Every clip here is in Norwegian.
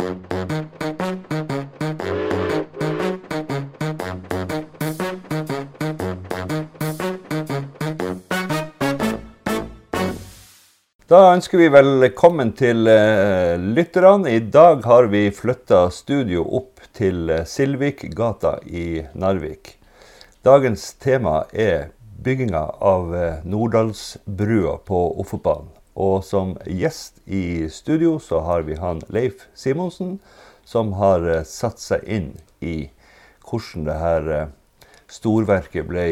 Da ønsker vi velkommen til uh, lytterne. I dag har vi flytta studio opp til uh, Silvikgata i Narvik. Dagens tema er bygginga av uh, Norddalsbrua på Ofotbanen. Og som gjest i studio så har vi han Leif Simonsen, som har uh, satt seg inn i hvordan det her storverket ble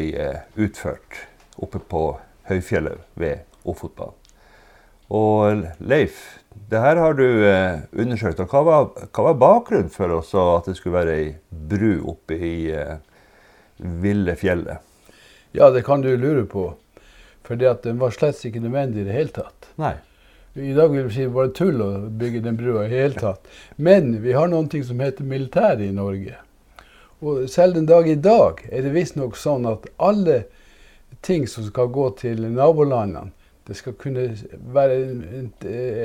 utført oppe på høyfjellet ved Ofotbanen. Og Leif, det her har du eh, undersøkt. og Hva var, hva var bakgrunnen for at det skulle være ei bru oppe i eh, ville fjellet? Ja, det kan du lure på. For den var slett ikke nødvendig i det hele tatt. Nei. I dag vil vi si var tull å bygge den brua i det hele tatt. Men vi har noe som heter militær i Norge. Og selv den dag i dag er det visstnok sånn at alle ting som skal gå til nabolandene, det skal kunne være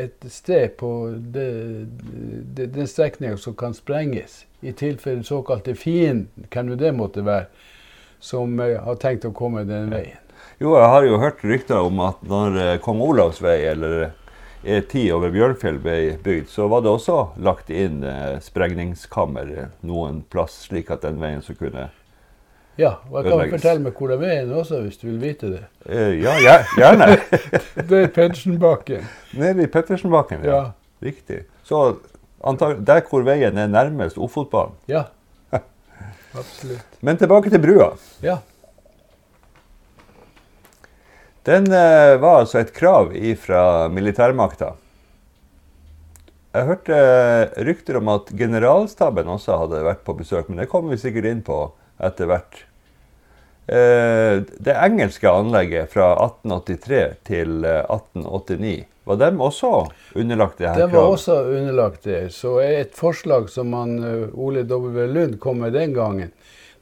et, sted på det, det, den strekninga som kan sprenges. I tilfelle såkalte fienden, hvem det måtte være, som eh, har tenkt å komme den veien. Jo, jeg har jo hørt rykter om at når eh, kong Olavs vei eller E10 over Bjørnfjell ble bygd, så var det også lagt inn eh, sprengningskammer noen plass, slik at den veien så kunne ja, og jeg kan fortelle meg hvor det er veien også, hvis du vil vite det. Uh, ja, gjerne. det er Pettersenbakken. Nede i Pettersenbakken, ja. ja. Riktig. Så der hvor veien er nærmest Ofotbanen? Ja. Absolutt. Men tilbake til brua. Ja. Den uh, var altså et krav fra militærmakta. Jeg hørte uh, rykter om at generalstaben også hadde vært på besøk, men det kommer vi sikkert inn på etter hvert. Eh, det engelske anlegget fra 1883 til 1889, eh, var de også underlagt det her kravet? De var også underlagt det. Så et forslag som man, eh, Ole W. Lund kom med den gangen,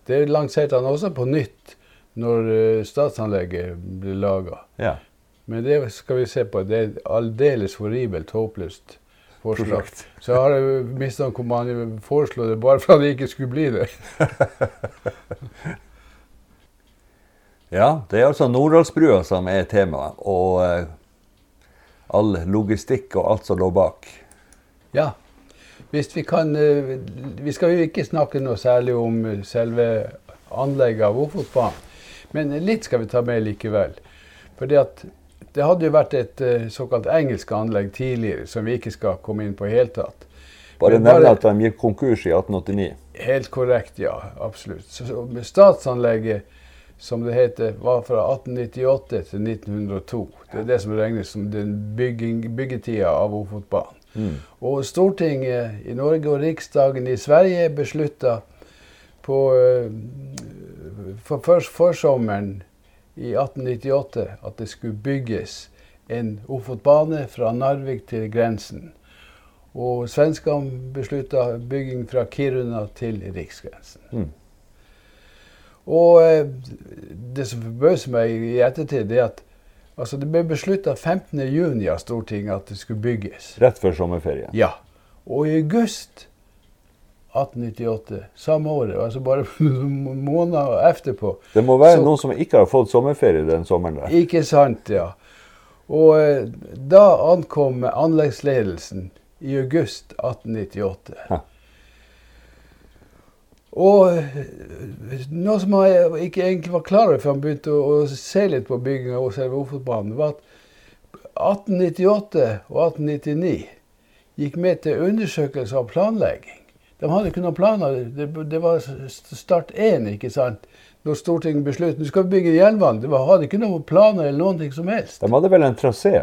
det lanserte han også på nytt når statsanlegget blir laga. Ja. Men det skal vi se på. Det er et aldeles horribelt håpløst forslag. Prosjekt. Så jeg har mistanke om han foreslo det bare for at det ikke skulle bli det. ja, det er altså Norddalsbrua som er temaet, og uh, all logistikk og alt som lå bak. Ja. Hvis vi kan Vi skal jo ikke snakke noe særlig om selve anlegget av Ofotbanen, men litt skal vi ta med likevel. At det hadde jo vært et uh, såkalt engelsk anlegg tidligere, som vi ikke skal komme inn på i hele tatt. Bare nevne at de gikk konkurs i 1889. Helt korrekt, ja. Absolutt. Så, statsanlegget, som det heter, var fra 1898 til 1902. Det er det som regnes som den bygging, byggetida av Ofotbanen. Mm. Og Stortinget i Norge og Riksdagen i Sverige beslutta på uh, for, for, forsommeren i 1898 at det skulle bygges en Ofotbane fra Narvik til grensen. Og svenskene beslutta bygging fra Kiruna til riksgrensen. Mm. Og eh, det som forbauser meg i ettertid, er at altså, det ble beslutta 15.6 av Stortinget at det skulle bygges. Rett før sommerferien? Ja. Og i august 1898, samme året, altså bare måneder etterpå. Det må være så, noen som ikke har fått sommerferie den sommeren der. Ikke sant, ja. Og eh, da ankom anleggsledelsen i august 1898. Ha. Og eh, noe som jeg ikke egentlig var klar over før han begynte å, å se litt på bygginga av selve Ofotbanen, var at 1898 og 1899 gikk med til undersøkelse av planlegging. De hadde ikke noen planer. Det, det var start én, ikke sant. Når Stortinget besluttet nå skal vi bygge jernbane. De hadde ikke noen planer eller noen ting som helst. De hadde vel en trasé?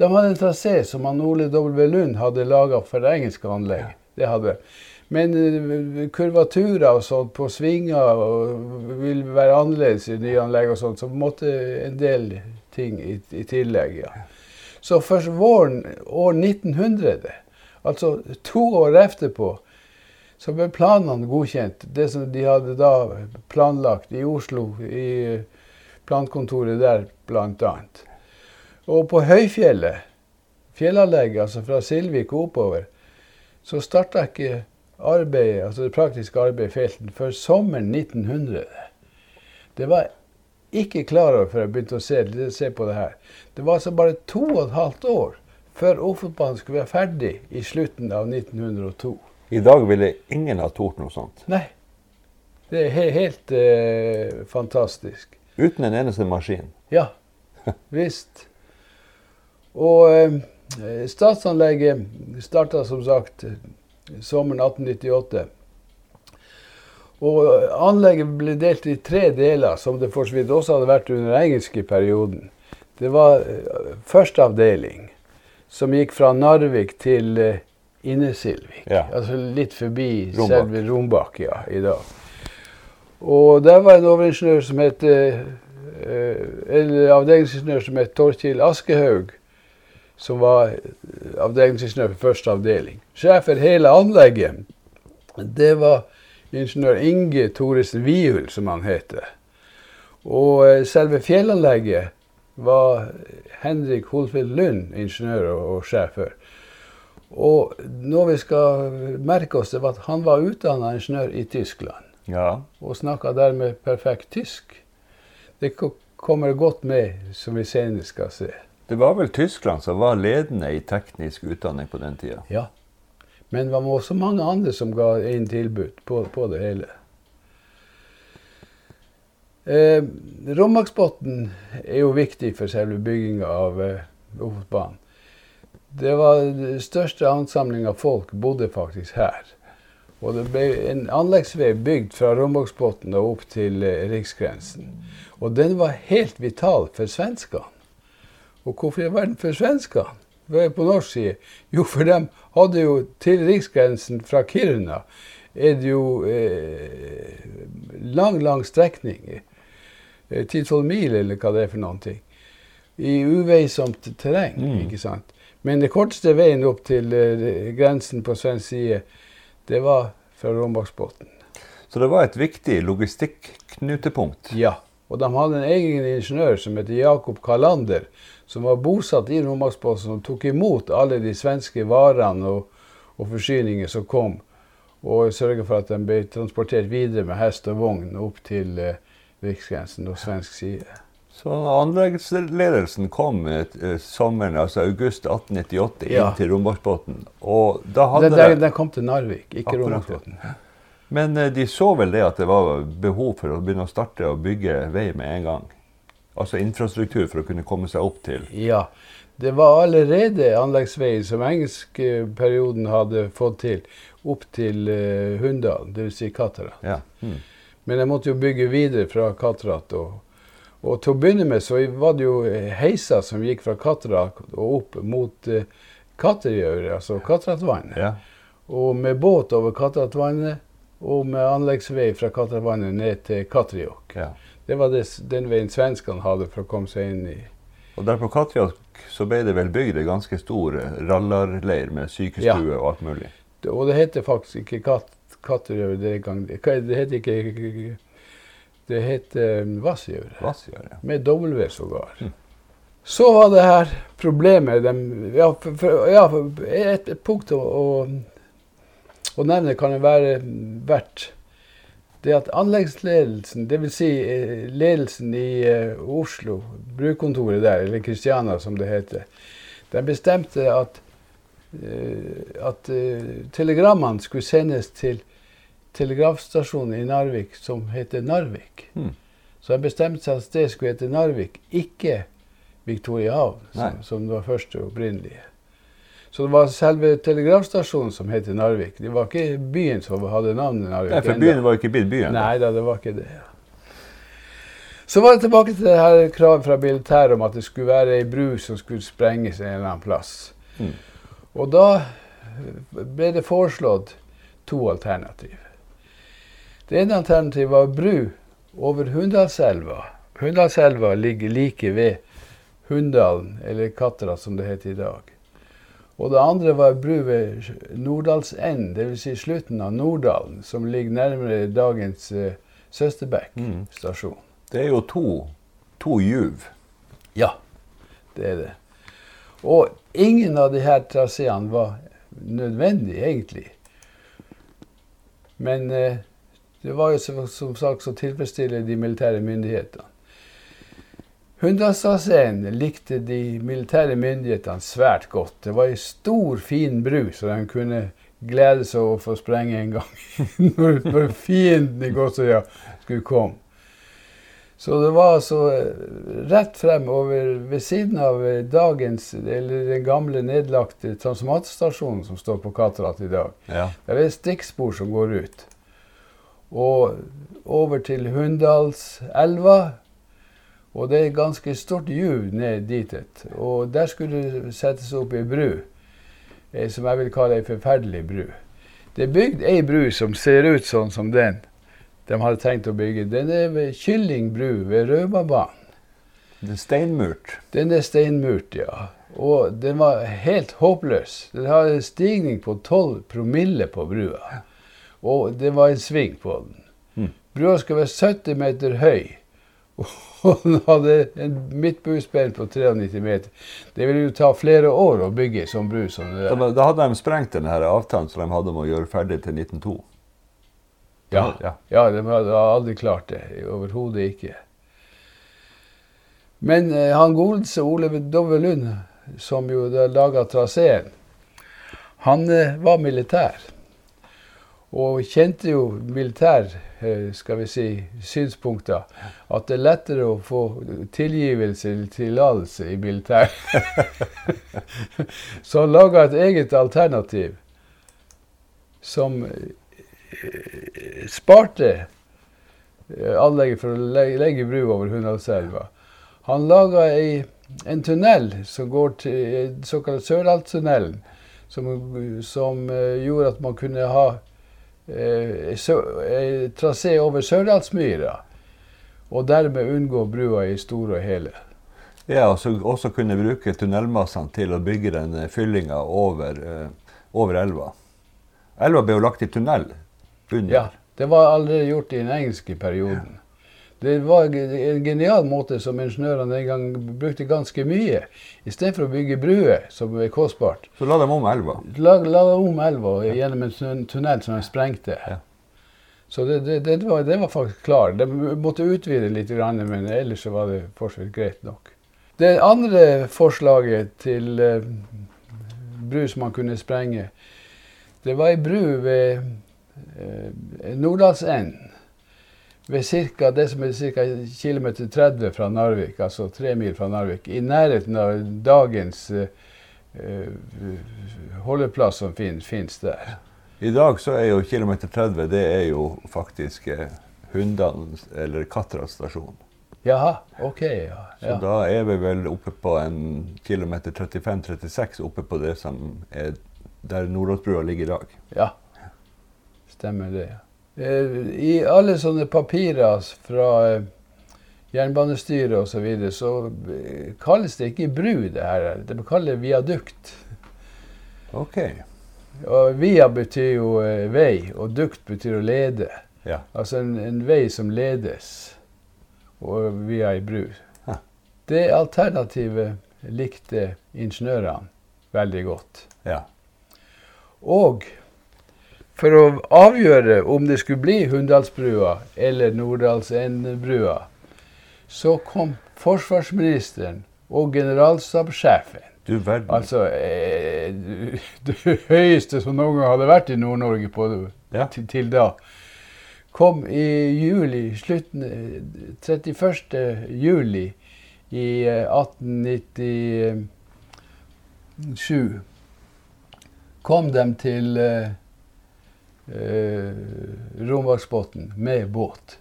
De hadde en trasé som han Ole W. Lund hadde laga for det engelske anlegget. Det hadde. Men uh, kurvaturer og sånt på svinger vil være annerledes i nye anlegg og sånt, så måtte en del ting i, i tillegg. ja. Så først våren år 1900, altså to år etterpå, så ble planene godkjent. Det som de hadde da planlagt i Oslo, i plankontoret der bl.a. Og på høyfjellet, fjellanlegget, altså fra Silvik og oppover, så starta ikke arbeidet, altså det praktiske arbeidet i felten før sommeren 1900. Det var ikke klar over før jeg begynte å se, se, på det her. Det var altså bare to og et halvt år før Ofotbanen skulle være ferdig i slutten av 1902. I dag ville ingen ha tort noe sånt? Nei. Det er he helt eh, fantastisk. Uten en eneste maskin? Ja, visst. Og eh, statsanlegget starta som sagt sommeren 1898. Og anlegget ble delt i tre deler, som det for så vidt også hadde vært under den engelske perioden. Det var eh, første avdeling, som gikk fra Narvik til uh, Innesilvik. Ja. Altså litt forbi Rombak. selve Rombak ja, i dag. Og der var en overingeniør som het Eller avdelingsingeniør som het Torkil Askehaug, som var avdelingsingeniør for første avdeling. Sjef for hele anlegget, det var ingeniør Inge Thoresen Viul, som han heter. Og eh, selve fjellanlegget var Henrik Holfeld Lund ingeniør og sjef for. Og noe vi skal merke oss, det var at han var utdanna ingeniør i Tyskland. Ja. Og snakka dermed perfekt tysk. Det kommer godt med, som vi senere skal se. Det var vel Tyskland som var ledende i teknisk utdanning på den tida? Ja. Men det var også mange andre som ga inn tilbud på, på det hele. Eh, Romaksbotn er jo viktig for selve bygginga av eh, Ofotbanen. Det var den største ansamling av folk bodde faktisk her. Og det ble en anleggsvei bygd fra Rombaksbotn og opp til eh, riksgrensen. Og den var helt vital for svenskene. Og hvorfor i verden for svenskene? På norsk side? Jo, for de hadde jo til riksgrensen fra Kiruna er det jo eh, lang, lang strekning. Eh, 10-12 mil, eller hva det er for noen ting. I uveisomt terreng, Mm. ikke sant. Men den korteste veien opp til eh, grensen på svensk side, det var fra Rombaksbotn. Så det var et viktig logistikknutepunkt. Ja. Og de hadde en egen ingeniør som heter Jakob Kalander, som var bosatt i Romaksbotn, som tok imot alle de svenske varene og, og forsyninger som kom, og sørga for at de ble transportert videre med hest og vogn opp til eh, riksgrensen og svensk side. Så anleggsledelsen kom eh, sommeren, altså august 1898 inn Ja. til Rombaksbotn. Og da hadde Den, den, den kom til Narvik, ikke Rombaksbotn. Men eh, de så vel det at det var behov for å begynne å starte å bygge vei med en gang? Altså infrastruktur for å kunne komme seg opp til Ja. Det var allerede anleggsveier som engelskperioden hadde fått til, opp til uh, Hunndal, dvs. Si Katarat. Ja. Hmm. Men jeg måtte jo bygge videre fra Katarat. Og, og til å begynne med så var det jo heiser som gikk fra Katra og opp mot uh, Katterjøret, altså Katratvannet. ja. Og med båt over Katratvannet og med anleggsvei fra Katratvannet ned til Katterjåk. ja. Det var det, den veien svenskene hadde for å komme seg inn i Og der på Katjak så ble det vel bygd en ganske stor eh, rallarleir med sykestue Ja. og alt mulig. Det- Og det heter faktisk ikke kat, Katterjøret den gang. Det heter ikke Det heter Vassgjøre. Ja. Med W sågar. Mm. Så var det her problemet de, ja, for, for, ja, for et, et punkt å, å, å nevne kan være verdt det at anleggsledelsen, dvs. Si, eh, ledelsen i eh, Oslo, brukontoret der, eller Kristiana som det heter, de bestemte at, eh, at telegrammene skulle sendes til telegrafstasjonen i Narvik som heter Narvik. Mm. Så jeg bestemte seg at stedet skulle hete Narvik, ikke Victoria Havn, som, som det var første opprinnelige. Så det var selve telegrafstasjonen som het Narvik. Det var ikke byen som hadde navnet Narvik. Nei, for enda. byen var ikke blitt byen. Nei da, det var ikke det. Så var det tilbake til det her kravet fra militæret om at det skulle være ei bru som skulle sprenges en eller annen plass. Mm. Og da ble det foreslått to alternativ. Det ene alternativet var bru over Hunndalselva. Hunndalselva ligger like ved Hunndalen, eller Katra som det heter i dag. Og det andre var bru ved Norddalsenden, dvs. Si slutten av Norddalen, som ligger nærmere dagens uh, Søsterbekk Mm. stasjon. Det er jo to, to juv. Ja, det er det. Og ingen av de her traseene var nødvendig, egentlig. Men eh, det var jo som, sagt så tilfredsstille de militære myndighetene. Hunndalstaseen likte de militære myndighetene svært godt. Det var ei stor, fin bru, så de kunne glede seg over å få sprenge en gang. når, når fienden i Gåsøya skulle komme. Så det var altså rett frem over ved siden av dagens, eller den gamle nedlagte transformatorstasjonen som står på Katrat i dag. Ja. Der er et stikkspor som går ut. Og over til Hunndalselva. Og det er et ganske stort juv ned dit. Og der skulle det settes opp ei bru, eh, som jeg vil kalle ei forferdelig bru. Det er bygd ei bru som ser ut sånn som den de hadde tenkt å bygge. Den er ved Kylling bru ved Raumabanen. Den er steinmurt. Den er steinmurt, ja. Og den var helt håpløs. Den har en stigning på 12 promille på brua. Og det var en sving på den. Mm. Brua skal være 70 meter høy. Og den hadde en midtbuespenn på 93 meter. Det ville jo ta flere år å bygge en sånn bru som det der. da hadde de sprengt denne avtalen som de hadde om å gjøre ferdig til 1902. Ja, Ja. ja de hadde aldri klart det. Overhodet ikke. Men eh, han godeste Ole Dove Lund, som jo laga traseen, han eh, var militær. Og kjente jo militær, eh, skal vi si, synspunkter. At det er lettere å få tilgivelse eller tillatelse i militær. Så han laga et eget alternativ som eh, sparte eh, anlegget for å legge, bru over Hundalselva. Han laga en tunnel som går til såkalt Sørlandstunnelen, som, som gjorde at man kunne ha trasé over Sørdalsmyra, og dermed unngå brua i store og hele. Ja, og så også kunne bruke tunnelmassene til å bygge den eh, fyllinga over, eh, over elva. Elva ble jo lagt i tunnel under. Ja, det var allerede gjort i den engelske perioden. Det var en genial måte som ingeniørene den gang brukte ganske mye. Istedenfor å bygge bruer, som er kostbart, Så la de om elva. la, la de om elva gjennom en tunnel som de sprengte. Ja. Så det, det, det, var, det var faktisk klar. De måtte utvide litt, men ellers så var det fortsatt greit nok. Det andre forslaget til eh, bru som man kunne sprenge, det var ei bru ved eh, Norddalsenden. Ved cirka, det som er ca. km 30 fra Narvik, altså tre mil fra Narvik. I nærheten av dagens eh, holdeplass som fin, finnes der. I dag så er jo kilometer 30 det er jo faktisk eh, Hundan eller Katrat stasjon. Jaha, OK. ja. Så da er vi vel oppe på en kilometer 35-36 oppe på det som er der Nordåsbrua ligger i dag. Ja, stemmer det. ja. Eh, I alle sånne papirer fra eh, jernbanestyret osv. Så, videre, så eh, kalles det ikke bru, det her. Det kalles viadukt. OK. Og via betyr jo vei, og dukt betyr å lede. Ja. Altså en, en vei som ledes og via ei bru. Ja. Det alternativet likte ingeniørene veldig godt. ja. Og for å avgjøre om det skulle bli Hunndalsbrua eller Norddalsendbrua, så kom forsvarsministeren og generalstabssjefen. Du verden. Altså eh, det høyeste som noen gang hadde vært i Nord-Norge på Ja. til, til da. Kom i juli, slutten eh, 31. juli i eh, 1897 kom de til eh, eh, Rombaksbotn med båt.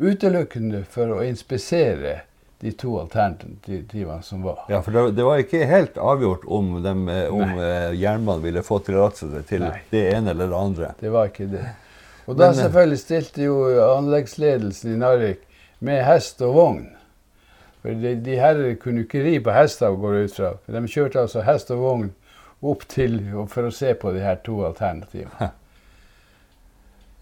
Utelukkende for å inspisere de to alternativene som var. Ja, for det, det var ikke helt avgjort om, dem, eh, om eh, jernbanen ville få tillatelse til Nei. det ene eller det andre. Det var ikke det. Og da Men, eh, selvfølgelig stilte jo anleggsledelsen i Narvik med hest og vogn. For de, de herrer kunne ikke ri på hester, går jeg ut fra. De kjørte altså hest og vogn opp til for å se på de her to alternativene.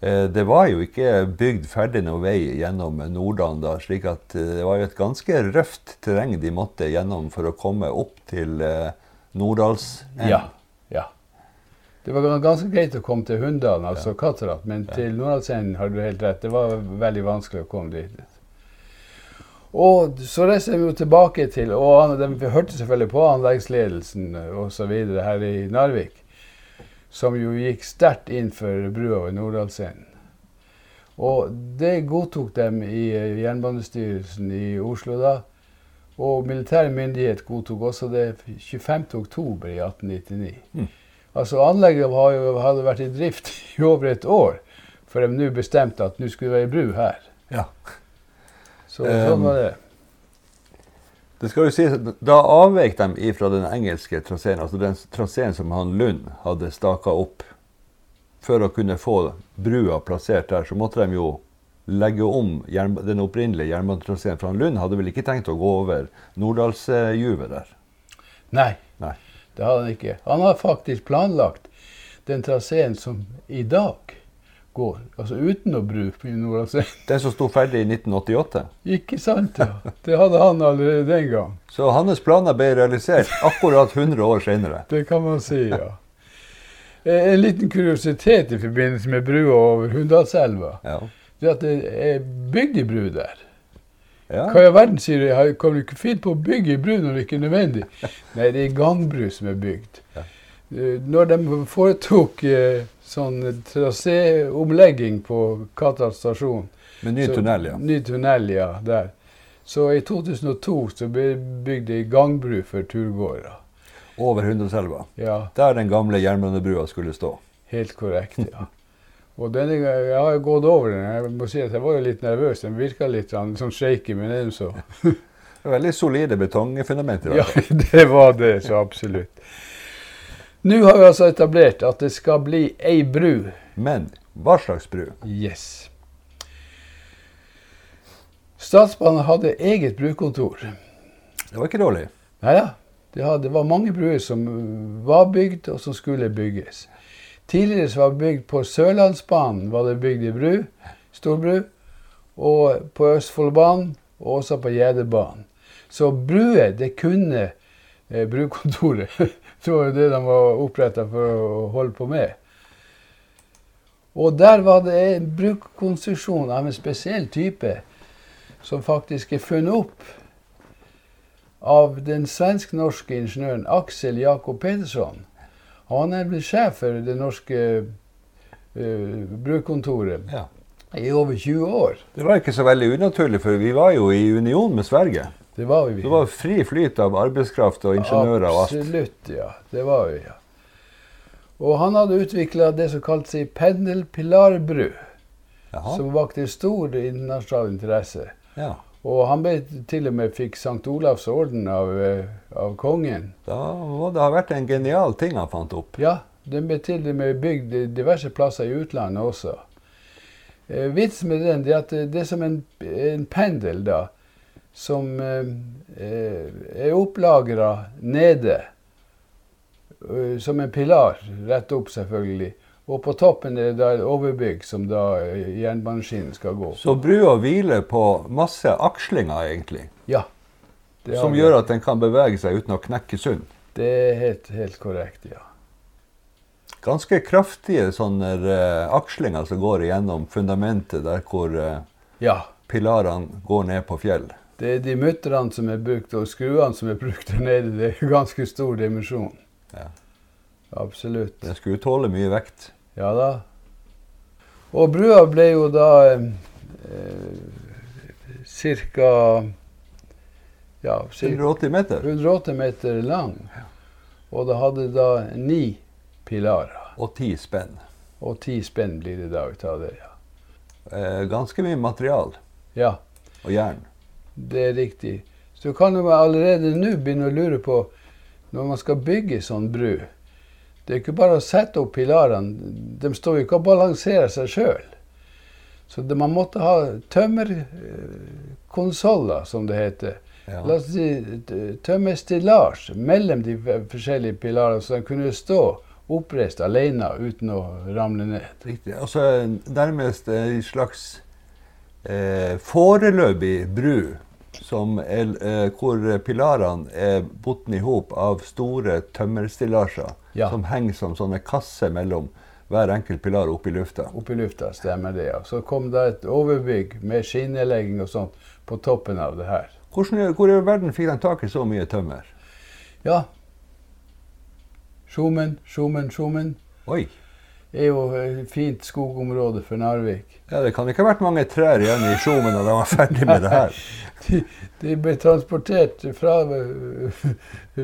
Eh, Det var jo ikke bygd ferdig noe vei gjennom Nordland da, slik at eh, det var jo et ganske røft terreng de måtte gjennom for å komme opp til eh, Norddalsenden. Ja. ja. Det var ganske greit å komme til Hunndalen, altså Katterat, men til Nordalsenden har du helt rett. Det var veldig vanskelig å komme dit. Og så reiser vi jo tilbake til Og han, de hørte selvfølgelig på anleggsledelsen osv. her i Narvik, som jo gikk sterkt inn for brua ved Nordalsenden. Og det godtok dem i eh, Jernbanestyrelsen i Oslo da. Og militær myndighet godtok også det 25.10 i 1899. Mm. Altså Anlegget hadde vært i drift i over et år før de nå bestemte at nå skulle det være bru her. Ja. Så sånn var det. Det skal jo sies, Da avvek de fra den engelske traseen, altså den traseen som han Lund hadde staka opp. For å kunne få brua plassert der, så måtte de jo legge om den opprinnelige jernbanetraseen. For han Lund hadde vel ikke tenkt å gå over Norddalsjuvet der? Nei. Nei. Det hadde han ikke. Han har faktisk planlagt den traseen som i dag går, altså uten å bruke Nordlandsveien. Den som sto ferdig i 1988? Ikke sant, ja. Det hadde han allerede den gang. Så hans planer ble realisert akkurat 100 år senere? Det kan man si, ja. Eh, en liten kuriositet i forbindelse med brua over Hunndalselva. Ja. Det er at det er bygd i bru der. Ja. Hva i verden, sier du? Kan du ikke finne på å bygge i bru når det ikke er nødvendig? Nei, det er gangbru som er bygd. Ja. Eh, når de foretok eh, sånn traséomlegging på Qatar stasjon Med ny tunnel, ja. Ny tunnel, ja, der. Så i 2002 så ble det bygd ei gangbru for turgåere. Over Hundreselva. Ja, Der den gamle jernbanebrua skulle stå. helt korrekt, ja. Og denne Jeg har gått over den. Jeg må si at jeg var litt nervøs. Den virka litt sånn, sånn shaky, men den så Veldig solide betongfundamenter. Ja, det var det, så absolutt. Nå har vi altså etablert at det skal bli ei bru. Men hva slags bru? Yes. Statsbanen hadde eget brukontor. Det var ikke dårlig. Nei da. Det, hadde- det var mange bruer som var bygd, og som skulle bygges. Tidligere så var det bygd på Sørlandsbanen var det bygd i bru, storbru. Og på Østfoldbanen, og også på Gjedebanen. Så bruer, det kunne eh, brukontoret. det jeg det de var oppretta for å holde på med. Og der var det en brukkonstruksjon av en spesiell type som faktisk er funnet opp av den svensk-norske ingeniøren Aksel Jakob Pedersson. Han er blitt sjef for det norske uh, brukkontoret Ja. i over 20 år. Det var ikke så veldig unaturlig, for vi var jo i union med Sverige. Det var vi. Det var fri flyt av arbeidskraft og ingeniører og alt. Absolutt, ja. Det var vi, ja. Og han hadde utvikla det som kalte seg pendelpilarbru, Jaha. som vakte stor internasjonal interesse. Ja. Og han ble til og med fikk St. Olavs orden av, eh, av kongen. Da må det ha vært en genial ting han fant opp. Ja, den ble til og med bygd diverse plasser i utlandet også. Eh, vitsen med den er at det det er som en, en pendel, da, som eh, eh, er opplagra nede. eh, som en pilar, rett opp selvfølgelig. Og på toppen er det da et overbygg som da jernbaneskinnen skal gå. Så brua hviler på masse akslinger, egentlig. Ja. Som gjør at den kan bevege seg uten å knekke sund. Det er helt, helt korrekt, ja. Ganske kraftige sånne uh, akslinger som går igjennom fundamentet der hvor uh, Ja. pilarene går ned på fjell. Det er de mutterne som er brukt, og skruene som er brukt der nede. Det er ganske stor dimensjon. Ja. Absolutt. Den skulle jo tåle mye vekt. Ja da. Og brua ble jo da eh, ca. Ja, 180 meter. 180 meter lang. Og det hadde da ni pilarer. Og ti spenn. Og ti spenn blir det da ut av det. Ja. Eh, ganske mye material ja, og jern. Det er riktig. Så kan jo allerede nå begynne å lure på, når man skal bygge sånn bru Det er ikke bare å sette opp pilarene. De står jo ikke og balanserer seg sjøl. Så det, man måtte ha tømmerkonsoller, som det heter. Ja. La oss si tømmerstillasj mellom de forskjellige pilarene, så de kunne stå oppreist alene uten å ramle ned. Riktig. Altså nærmest en slags eh, foreløpig bru som er, eh, hvor pilarene er bundet i hop av store tømmerstillasjer Ja. som henger som sånne kasser mellom hver enkelt pilar oppe i lufta. Opp i lufta, stemmer det. ja. Så kom det et overbygg med skinnelegging og sånt på toppen av det her. Hvordan, hvor i verden fikk de tak i så mye tømmer? Ja. Sjomen, sjomen, sjomen. Oi! Er jo et fint skogområde for Narvik. Ja, Det kan ikke ha vært mange trær igjen i Skjomen da de var ferdig med det her. De, de ble transportert fra øh,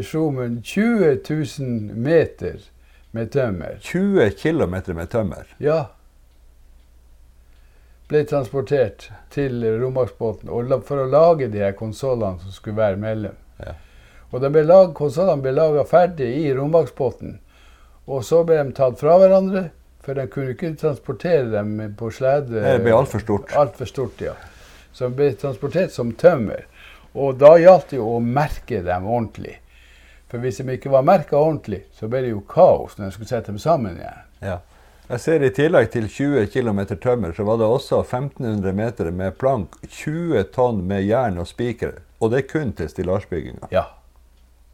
Skjomen 20 000 meter med tømmer. 20 km med tømmer. Ja. Ble transportert til Romaksbåten for å lage de her konsollene som skulle være mellom. Ja. Og de ble lag, konsollene ble laga ferdig i Romaksbotn. Og så ble de tatt fra hverandre, for de kunne ikke transportere dem på slede. Det ble altfor stort. Altfor stort, ja. Så de ble transportert som tømmer. Og da gjaldt det jo å merke dem ordentlig. For hvis de ikke var merka ordentlig, så ble det jo kaos når de skulle sette dem sammen igjen. Ja. Jeg ser I tillegg til 20 km tømmer, så var det også 1500 meter med plank, 20 tonn med jern og spiker. Og det er kun til stillasbygginga. Ja.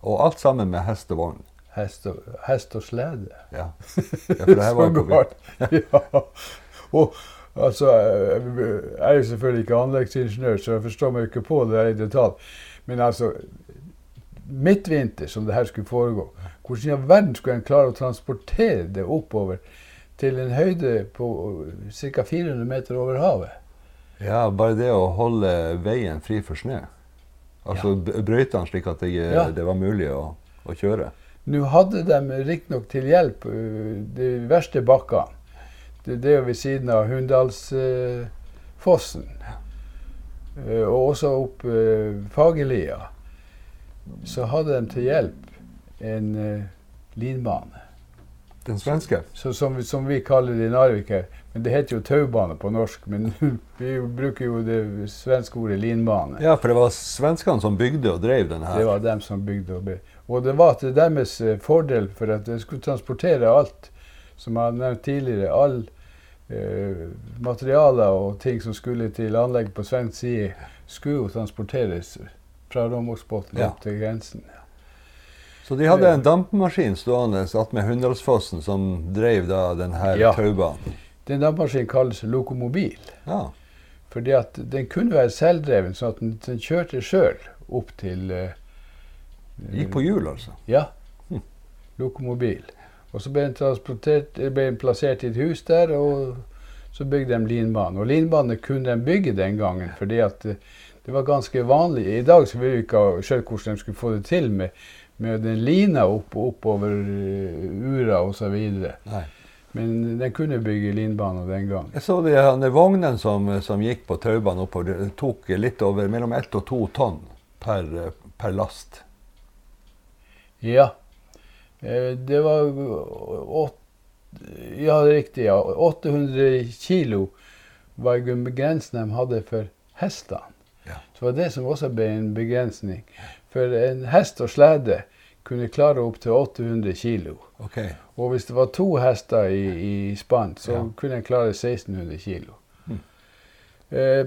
Og alt sammen med hest og vogn. Hest og, hest og slede. Ja. ja, for det her var jo ja. Og altså, jeg er jo selvfølgelig ikke anleggsingeniør, så jeg forstår meg ikke på det i detalj. Men altså, midtvinter som det her skulle foregå, hvordan i all verden skulle en klare å transportere det oppover til en høyde på ca. 400 meter over havet? Ja, bare det å holde veien fri for snø. Altså ja. den slik at det, Ja. det var mulig å, å kjøre. Nå hadde de riktignok til hjelp de verste bakkene. Det, det er jo ved siden av Hunndalsfossen. Uh, og også opp uh, Fagerlia. Så hadde de til hjelp en linbane. Den svenske. Så, som, som vi kaller det i Narvik her. Men det heter jo taubane på norsk. Men vi bruker jo det svenske ordet linbane. Ja, for det var svenskene som bygde og drev den her. Det var dem som bygde og ble. Og det var til deres eh, fordel, for at de skulle transportere alt, som jeg har nevnt tidligere, all eh, materialer og ting som skulle til anlegg på svensk side, skulle transporteres fra Romåksbotn Ja. til grensen. Så de hadde en dampmaskin stående attmed Hunndalsfossen som drev da denne Ja. taubanen. Den dampmaskinen kalles lokomobil, Ja. fordi at den kunne være selvdreven, sånn at den, den kjørte sjøl opp til eh, Gikk på hjul, altså. Ja. Lokomobil. Og så ble den, eh, ble den plassert i et hus der, og så bygde de linbane. Og linbane kunne de bygge den gangen, fordi at eh, det var ganske vanlig. I dag så ville vi ikke ha skjønt hvordan de skulle få det til med, med den lina opp, oppover uh, ura osv. Men de kunne bygge linbane den gang. Jeg så de her vognene som, som gikk på taubanen oppover, tok litt over mellom ett og to tonn per, per last. Ja. Eh, Det var åt, Ja, riktig. ja. 800 kilo var en begrensning de hadde for hestene. Ja. Så var det som også ble en begrensning. For en hest og slede kunne klare opp til 800 kilo. Okay. Og hvis det var to hester i, i spann, så Ja. kunne en klare 1600 kilo. Mm. Eh,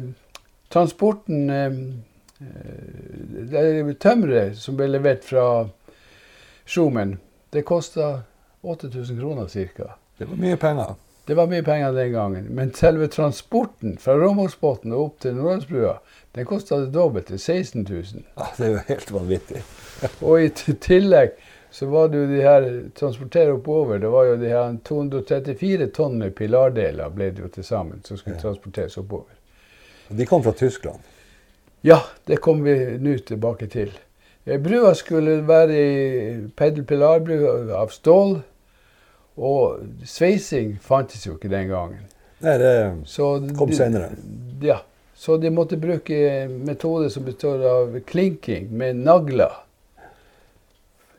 transporten eh, eh, det er Tømmeret som ble levert fra Skjomen, det kosta 8000 kroner ca. Det var mye penger. Det var mye penger den gangen. Men selve transporten fra Romåsbotn og opp til Nordlandsbrua, den kosta det dobbelte, 16 000. Ja, det er jo helt vanvittig. Og i tillegg så var det jo de her transportere oppover. Det var jo de her 234 tonn med pilardeler ble det jo til sammen som skulle Ja. transporteres oppover. De kom fra Tyskland. Ja, det kommer vi nå tilbake til. Eh, Brua skulle være i peddelpilarbrua av stål. Og sveising fantes jo ikke den gangen. Nei, det Så kom de- senere. Ja. Så de måtte bruke metode som består av klinking med nagler.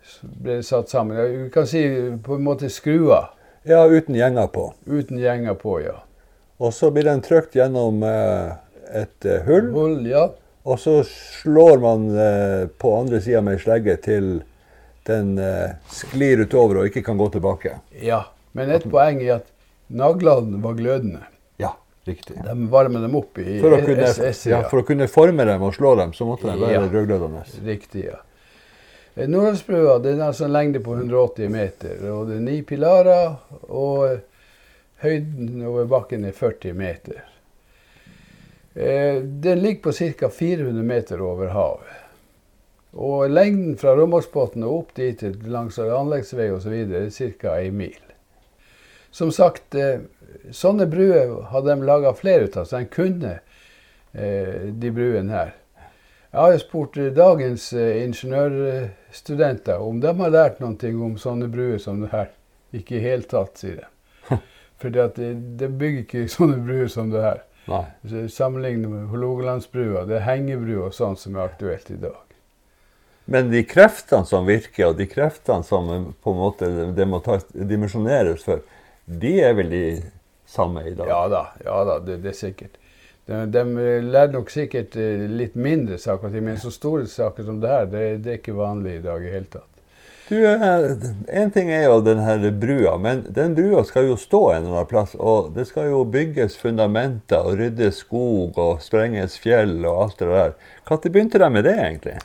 Så ble det satt sammen. Vi kan si på en måte skruer Ja, uten gjenger på. uten gjenger på, ja. Og så blir den trykt gjennom eh, et eh, hull, Hull, ja. Og så slår man eh, på andre sida med ei slegge til den eh, sklir utover og ikke kan gå tilbake. ja. Men et poeng er at naglene var glødende. Ja. Riktig. De varmer dem opp i For å, kunne, SS, ja, for å kunne forme dem og slå dem, så måtte de være Ja. rødglødende. Riktig, ja. Eh, Nordlandsbrua den har altså en lengde på 180 meter, og det er ni pilarer, og høyden over bakken er 40 meter. Eh, Den ligger på ca. 400 meter over havet. Og lengden fra Rombaksbotn og opp dit langs anleggsvei osv. er ca. ei mil. Som sagt, eh, sånne bruer hadde de laga flere av, så de kunne eh, de bruene her. Jeg har jo spurt dagens ingeniørstudenter om de har lært noe om sånne bruer som det her. Ikke i hele tatt, sier de. For de bygger ikke sånne bruer som det her. Nei. Sammenlignet med Hålogalandsbrua, det er hengebru og sånt som er aktuelt i dag. Men de kreftene som virker, og de kreftene som på en måte det må dimensjoneres for, de er vel de samme i dag? Ja da, ja da det, det er sikkert. De, de lærer nok sikkert eh, litt mindre saker men så store saker som det her, det, det er ikke vanlig i dag i hele tatt. Du, eh, En ting er jo den her brua, men den brua skal jo stå en eller annen plass. Og det skal jo bygges fundamenter og ryddes skog og sprenges fjell og alt det der. Når begynte de med det, egentlig?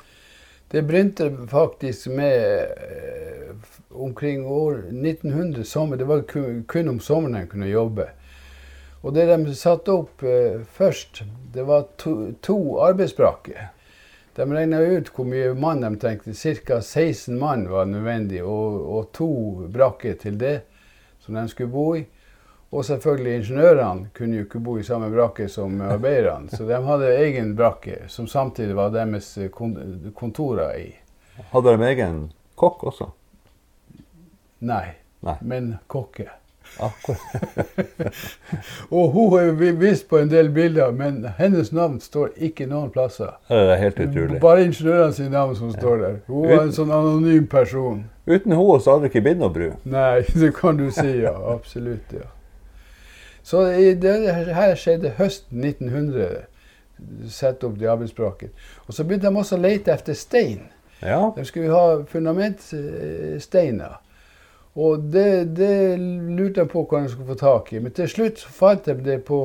Det begynte faktisk med eh, omkring år 1900 sommer. Det var kun om sommeren en kunne jobbe. Og det de satte opp eh, først, det var to, to arbeidsbrakker. De regna ut hvor mye mann de tenkte. Ca. 16 mann var nødvendig, og, og to brakker til det som de skulle bo i. Og selvfølgelig ingeniørene kunne jo ikke bo i samme brakke som arbeiderne. Så de hadde egen brakke, som samtidig var deres kontorer i. Hadde de egen kokk også? Nei, Nei. men kokke. Og hun er vi- vist på en del bilder, men hennes navn står ikke noen plasser. Det er helt utrolig. Bare ingeniørene sine navn som står der. Hun var en sånn anonym person. Uten henne så hadde det ikke blitt noe bru. Nei, det kan du si, ja. Absolutt, ja. Så det her skjedde høsten 1900. Sette opp de. Og så begynte de også å lete etter stein. Ja. De skulle ha fundamentsteiner. Og det, det lurte de på hva de skulle få tak i. Men til slutt fant de det på,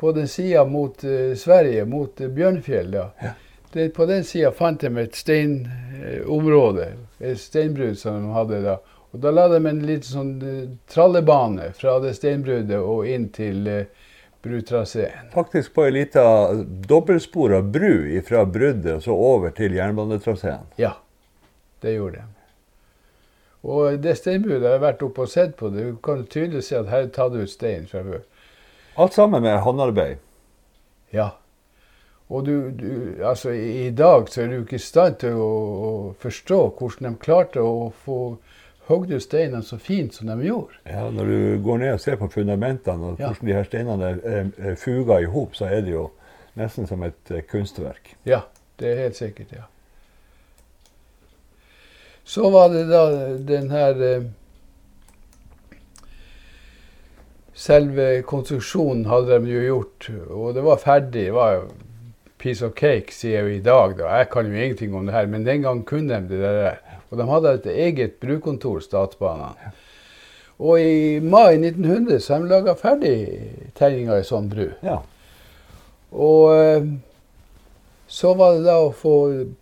på den sida mot uh, Sverige, mot uh, Bjørnfjell. Da. Ja. Det, på den sida fant de et steinområde, et steinbrudd som de hadde da. Og da la de en liten sånn eh, trallebane fra det steinbruddet og inn til eh, brutraseen. Faktisk på ei lita dobbeltspora bru fra bruddet og så over til jernbanetraseen. Ja, det gjorde de. Og det steinbruddet har jeg vært oppe og sett på. Du kan tydelig se at her er tatt ut stein fra før. Alt sammen med håndarbeid. Ja. Og du, du, altså i, dag så er du ikke i stand til å, å forstå hvordan de klarte å få hogd ut steinene så fint som de gjorde. Ja, Når du går ned og ser på fundamentene og Ja. hvordan de her steinene er, er, er fuga i hop, så er det jo nesten som et eh, kunstverk. Ja, det er helt sikkert, ja. Så var det da den her eh, Selve konstruksjonen hadde de jo gjort, og det var ferdig. Det var piece of cake, sier vi i dag. da. Jeg kan jo ingenting om det her, men den gang kunne de det der. Og de hadde et eget brukontor, Statsbanene. Og i mai 1900 så de laga ferdig tegninga i sånn bru. Ja. Og eh, så var det da å få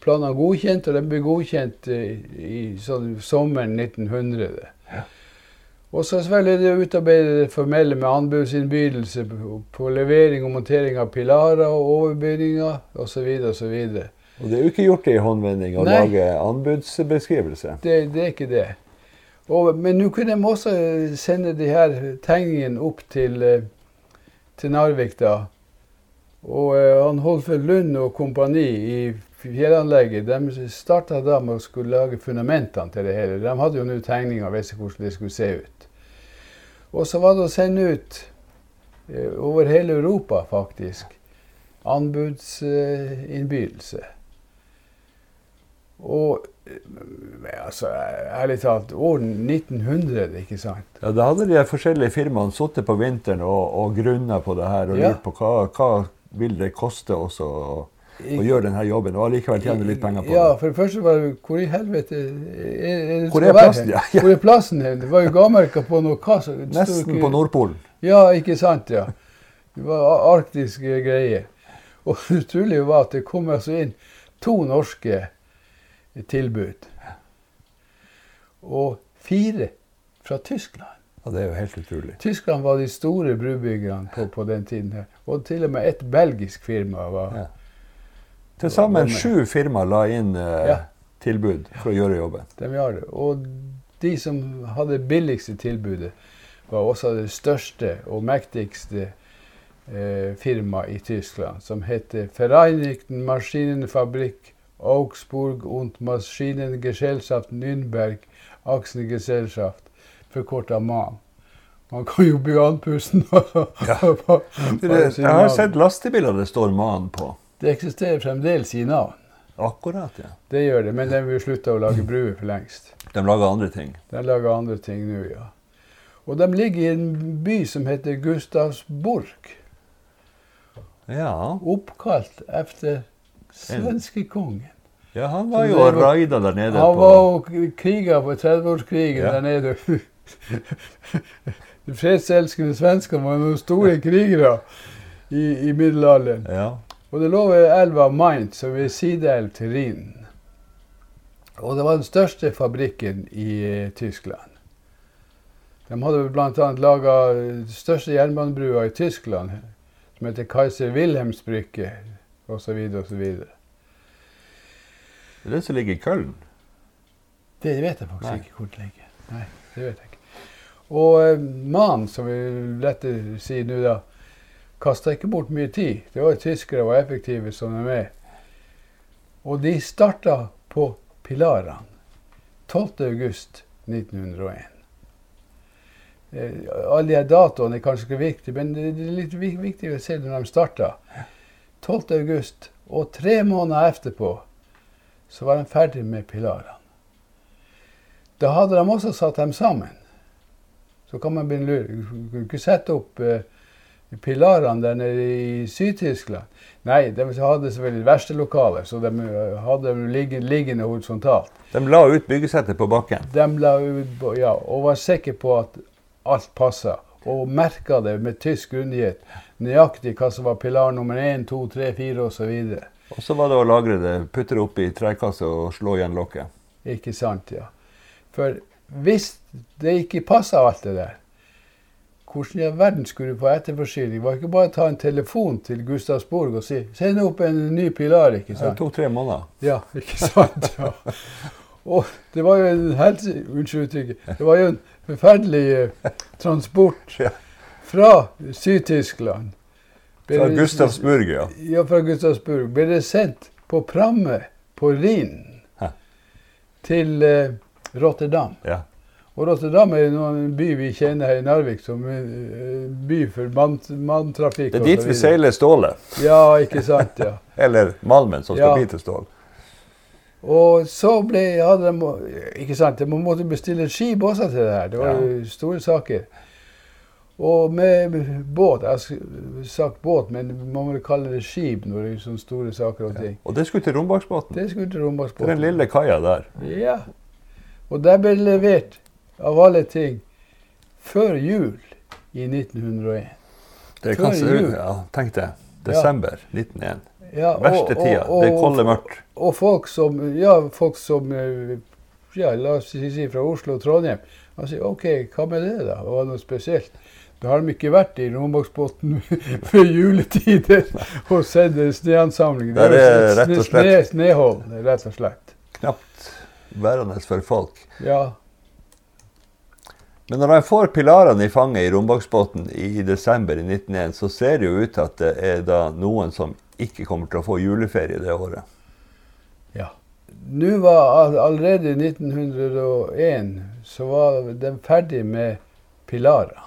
planene godkjent, og de ble godkjent eh, i sånn, sommeren 1900. Ja. Og så selvfølgelig det å utarbeide det formelle med anbudsinnbydelse på, på levering og montering av pilarer og overbygninger osv. osv. Og det er jo ikke gjort i håndvending å lage anbudsbeskrivelse. Det, det er ikke det. Og, men nå kunne de også sende de her tegningene opp til, eh, til Narvik, da. Og eh, han Holfer Lund og kompani i fjellanlegget de starta da med å skulle lage fundamentene til det hele. De hadde jo nå tegninger og visste hvordan det skulle se ut. Og så var det å sende ut eh, over hele Europa, faktisk, anbudsinnbydelse. Og eh, altså, ærlig talt, år 1900, ikke sant? Ja, Da hadde de forskjellige firmaene sittet på vinteren og, og grunna på det her og Ja. lurt på hva, hva vil det koste oss å, å gjøre denne jobben, og allikevel tjene litt penger på Ja, det. for det første var det Hvor i helvete er, er Hvor er plassen? Ja, ja. Hvor er plassen hen? Det var jo gavemerker på noe hva så- Nesten på Nordpolen. Ja, ikke sant, ja. Det var arktiske greier. Og det utrolige var at det kom altså inn to norske tilbud. Og fire fra Tyskland. Ja, det er jo helt utrolig. Tyskland var de store brubyggerne på, på den tiden. her. Og til og med et belgisk firma var Ja. Til sammen sju firmaer la inn eh, Ja. tilbud for å gjøre jobben. De gjør det. Og de som hadde billigste tilbudet, var også det største og mektigste eh, firmaet i Tyskland, som heter Vereinigten Maschinenfabrik Augsburg und Maschinengesellschaft Nürnberg Aktiengesellschaft, forkorta MAN. Man kan jo bli andpusten. Ja. Jeg har sett lastebiler det står MAN på. Det eksisterer fremdeles i navn. Akkurat, ja. Det gjør det, men de vil slutte å lage bruer for lengst. De lager andre ting. De lager andre ting nå, ja. Og de ligger i en by som heter Gustavsburg. Ja. Oppkalt efter svenskekongen. ja, han var jo og raida der nede Han på var og kriga på 30-årskrigen Ja. der nede. De fredselskende svenskene var noen store krigere i, i middelalderen. Ja. Og det lå ved elva Mainz, som er sideelv til Rhinen. Og det var den største fabrikken i eh, Tyskland. De hadde bl.a. laga den største jernbanebrua i Tyskland, som heter Kaiser Wilhelms brygge, osv. osv. Det er det som ligger i Køln. Det vet jeg faktisk Nei. ikke hvor det ligger. Nei, det vet jeg ikke. Og eh, mannen, som vi lette sier nå, da, kasta ikke bort mye tid. Det var tyskere var effektive som de er. Og de starta på Pilarene 12.8.1901. Eh, alle de her datoene er kanskje ikke viktige, men det er litt viktig å se når de starta. 12.8, og tre måneder etterpå så var de ferdig med Pilarene. Da hadde de også satt dem sammen. Så kan man begynne å lure. Du ikke sette opp eh, pilarene der nede i Syd-Tyskland. Nei, de hadde selvfølgelig verkstedlokaler, så de eh, hadde dem liggende horisontalt. De la ut byggesettet på bakken. De la ut, ja, og var sikre på at alt passa. Og merka det med tysk grundighet. Nøyaktig hva som var pilar nummer én, to, tre, fire osv. Og så var det å lagre det, putte det opp i trekasse og slå igjen lokket. Ikke sant, ja. For hvis det ikke passa alt det der, hvordan i all verden skulle du få etterforsyning? Var ikke bare å ta en telefon til Gustavsborg og si 'send opp en ny pilar', ikke sant? Det tok tre måneder. Ja, ikke sant? Ja. Og det var jo en helse... Unnskyld uttrykket. Det var jo en forferdelig eh, transport fra Syd-Tyskland. Fra Gustavsburg, ja. Ja, fra Gustavsburg. Ble det sendt på pramme på Rhinen til eh, Rotterdam. ja. Og Rotterdam er en by vi kjenner her i Narvik som en eh, by for mann- manntrafikk. Det er dit vi seiler stålet. Ja, ikke sant. ja. Eller malmen som skal Ja. bli til stål. Og så ble, hadde de Ikke sant, de måtte bestille skip også til det her. Det var jo store saker. Og med båt Jeg har sagt båt, men man må kalle det skip når det er sånne store saker og ting. Og det skulle til Rombaksbåten? Det skulle til Rombaksbåten. den lille kaia der. Ja. Og der ble det levert, av alle ting, før jul i 1901. Det kan Før ut ja, tenk det. Desember 1901. Ja, Verste tida. Det er kolde mørkt. Og folk som, ja, folk som eh, ja, la oss si fra Oslo og Trondheim, han sier OK, hva med det, da? Det Var noe spesielt? Da har de ikke vært i Romaksbotn før juletider og sett en sneansamling. Det er rett og slett- Snehold, rett og slett. Knapt værende for folk. Ja. Men når de får pilarene i fanget i Rombaksbotn i desember i 1901, så ser det jo ut til at det er da noen som ikke kommer til å få juleferie det året. ja. Nå var allerede i 1901 så var de ferdig med pilarene.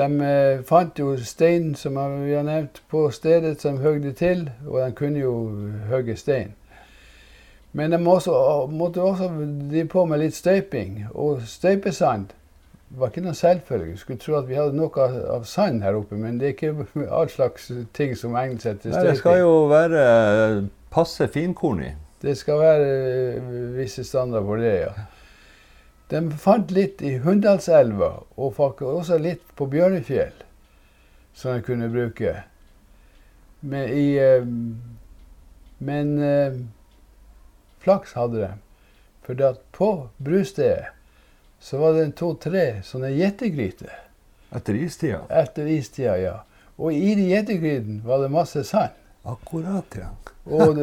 De eh, fant jo stein, som vi har nevnt, på stedet som høgde til, og de kunne jo hogge stein. Men de må også, måtte også drive på med litt støyping, og støypesand var ikke noen selvfølge. Skulle tro at vi hadde noe av, av sand her oppe, men det er ikke all slags ting som egner seg til Nei, det skal jo være eh, passe finkornig. Det skal være eh, visse standarder for det, ja. De fant litt i Hunndalselva, og også litt på Bjørnefjell. som de kunne bruke. Men, i, eh, men eh, flaks hadde de. For at på brustedet så var det to-tre sånne gjettegryter. Etter istida? Etter istida, ja. Og i de gjettegrytene var det masse sand. Akkurat, ja. Og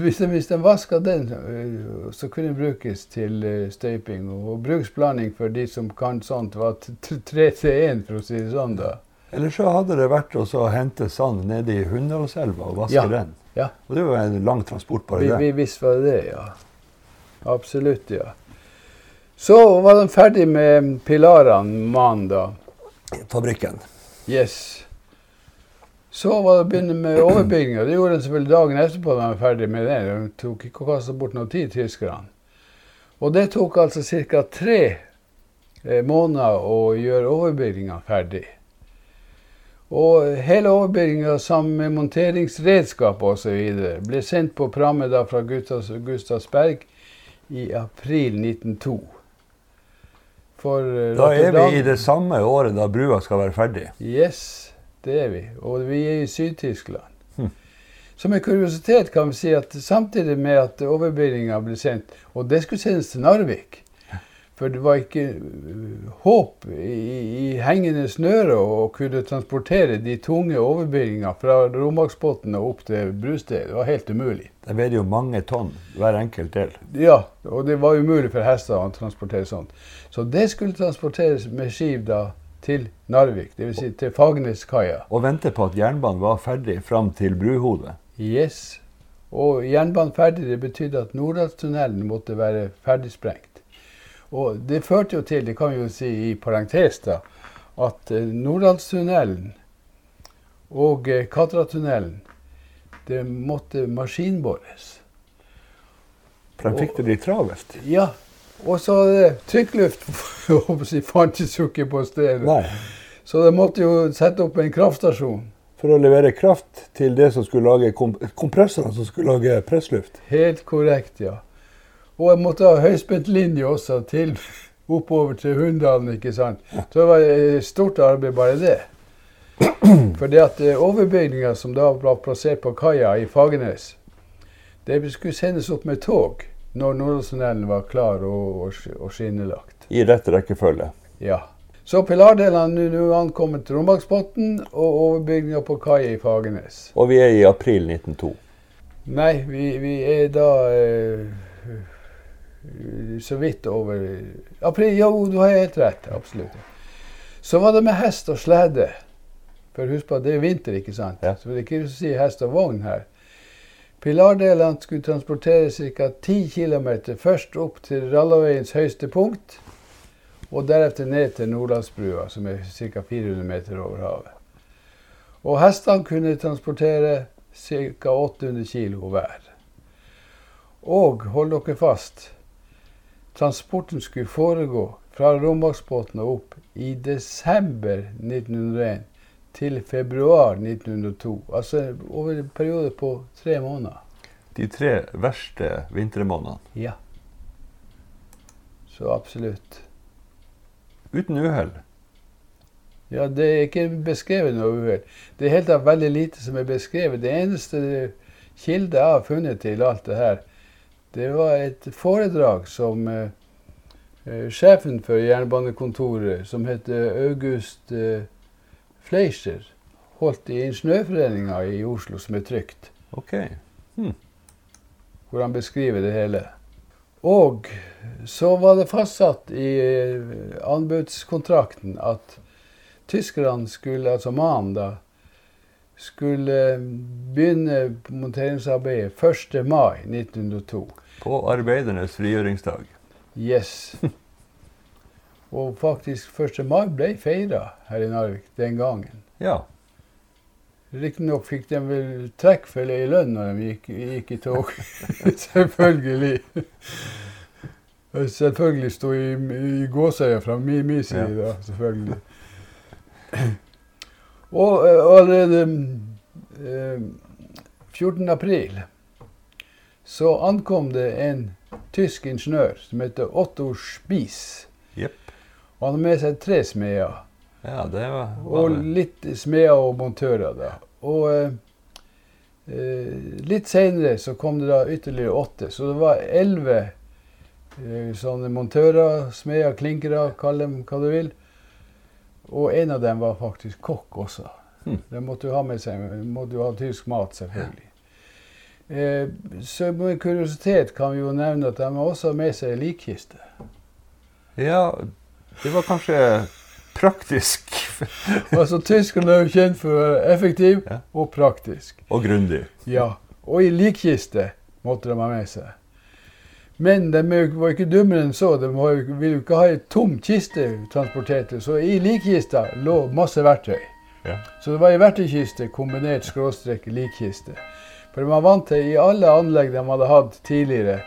hvis, de, hvis de vaska den, så kunne den brukes til øh, støyping. Og bruksblanding for de som kan sånt, var tre til én, for å si det sånn. da. Eller så hadde det vært å hente sand nede i Hunndalselva og vaske Ja. den. Ja, Og det var en lang transport bare vi, det. vi visste var det ja. Absolutt, ja. Så var de ferdig med pilarene mandag. Fabrikken. Yes. Så var det å begynne med overbygginga. Det gjorde de selvfølgelig dagen etterpå. da de var ferdig med det. De tok ikke å kaste bort noe tid, tyskerne. Og det tok altså ca. tre eh, måneder å gjøre overbygginga ferdig. Og hele overbygninga sammen med monteringsredskap osv. ble sendt på pramme fra Gustavs, Gustavsberg i april 1902. For eh, Da er vi i det samme året da brua skal være ferdig. Yes, det er vi. Og vi er i Syd-Tyskland. Hm. Som en kuriositet kan vi si at samtidig med at overbygninga ble sendt, og det skulle sendes til Narvik For det var ikke øh, håp i, i hengende snøre å kunne transportere de tunge overbyggingene fra Romaksbotn og opp til brustedet. Det var helt umulig. Det veide jo mange tonn hver enkelt del. Ja, og det var umulig for hester å transportere sånt. Så det skulle transporteres med skiv da til Narvik, dvs. Si til Fagerneskaia. Og vente på at jernbanen var ferdig fram til bruhodet. Yes. Og jernbanen ferdig, det betydde at nordalstunnelen måtte være ferdigsprengt. Og det førte jo til, det kan vi jo si i parentes, da, at eh, Nordlandstunnelen og eh, Katratunnelen, det måtte maskinbores. For de fikk det litt travelt. Ja. Og så trykkluft fantes jo ikke på stedet. Nei. Så de måtte jo sette opp en kraftstasjon. For å levere kraft til det som skulle lage kom kompressorene som skulle lage pressluft. Helt korrekt, ja. Og jeg måtte ha høyspentlinje også til oppover til Hunndalen, ikke sant. Så det var et stort arbeid, bare det. For det at eh, overbygninga som da var plassert på kaia i Fagernes, det skulle sendes opp med tog når Nordlandstunnelen var klar og, og, skinnelagt. I rett rekkefølge. Ja. Så pilardelene nå ankommet til Romaksbotn, og overbygninga på kaia i Fagernes. Og vi er i april 1902. Nei, vi, vi er da eh, så vidt over April, Jo, du har helt rett. Absolutt. Så var det med hest og slede. For husk på at det er vinter, ikke sant? Ja. Så det er ikke å si hest og vogn her. Pilardelene skulle transportere ca. 10 km først opp til Rallaveiens høyeste punkt, og deretter ned til Nordlandsbrua, som er ca. 400 meter over havet. Og hestene kunne transportere ca. 800 kg hver. Og hold dere fast, transporten skulle foregå fra Romaksbotn og opp i desember 1901 til februar 1902. Altså over en periode på tre måneder. De tre verste vintermånedene. Ja. Så absolutt. Uten uhell. Ja, det er ikke beskrevet noe uhell. Det er helt av veldig lite som er beskrevet. Det eneste kilde jeg har funnet til alt det her, det var et foredrag som eh, eh, sjefen for jernbanekontoret, som het August eh, Fleischer, holdt i Ingeniørforeninga i Oslo, som er trygt, OK. hvor han beskriver det hele. Og så var det fastsatt i eh, anbudskontrakten at tyskerne skulle, altså mannen da, skulle begynne monteringsarbeidet 1. mai 1902. På arbeidernes frigjøringsdag. Yes. Og faktisk 1. mai ble feira her i Narvik den gangen. Ja. Riktignok fikk de vel trekk for i lønn når de gikk, gikk i tog. Selvfølgelig. Selvfølgelig sto i, i gåsøya fra min, min side, Ja. da. Selvfølgelig. Og eh, allerede eh, 14. april så ankom det en tysk ingeniør som heter Otto Spies. Yep. Og han hadde med seg tre smeder. Ja, det var, var Og litt smeder og montører, da. Og eh, eh, litt seinere så kom det da ytterligere åtte. Så det var elleve eh, sånne montører, smeder, klinkere, kall dem hva du vil. Og en av dem var faktisk kokk også. Mm. De måtte jo ha med seg måtte jo ha tysk mat, selvfølgelig. Eh, så med kuriositet kan vi jo nevne at de også har med seg likkiste. Ja, det var kanskje praktisk Altså, Tyskerne er jo kjent for å være effektiv Ja. og praktisk. og grundig. Ja, og i likkiste måtte de ha med seg. Men de var ikke dummere enn så. De ville jo ikke ha ei tom kiste transportert. Så i likkista lå masse verktøy. Ja. Så det var ei verktøykiste kombinert skråstrek likkiste. For de var vant til, i alle anlegg de hadde hatt tidligere,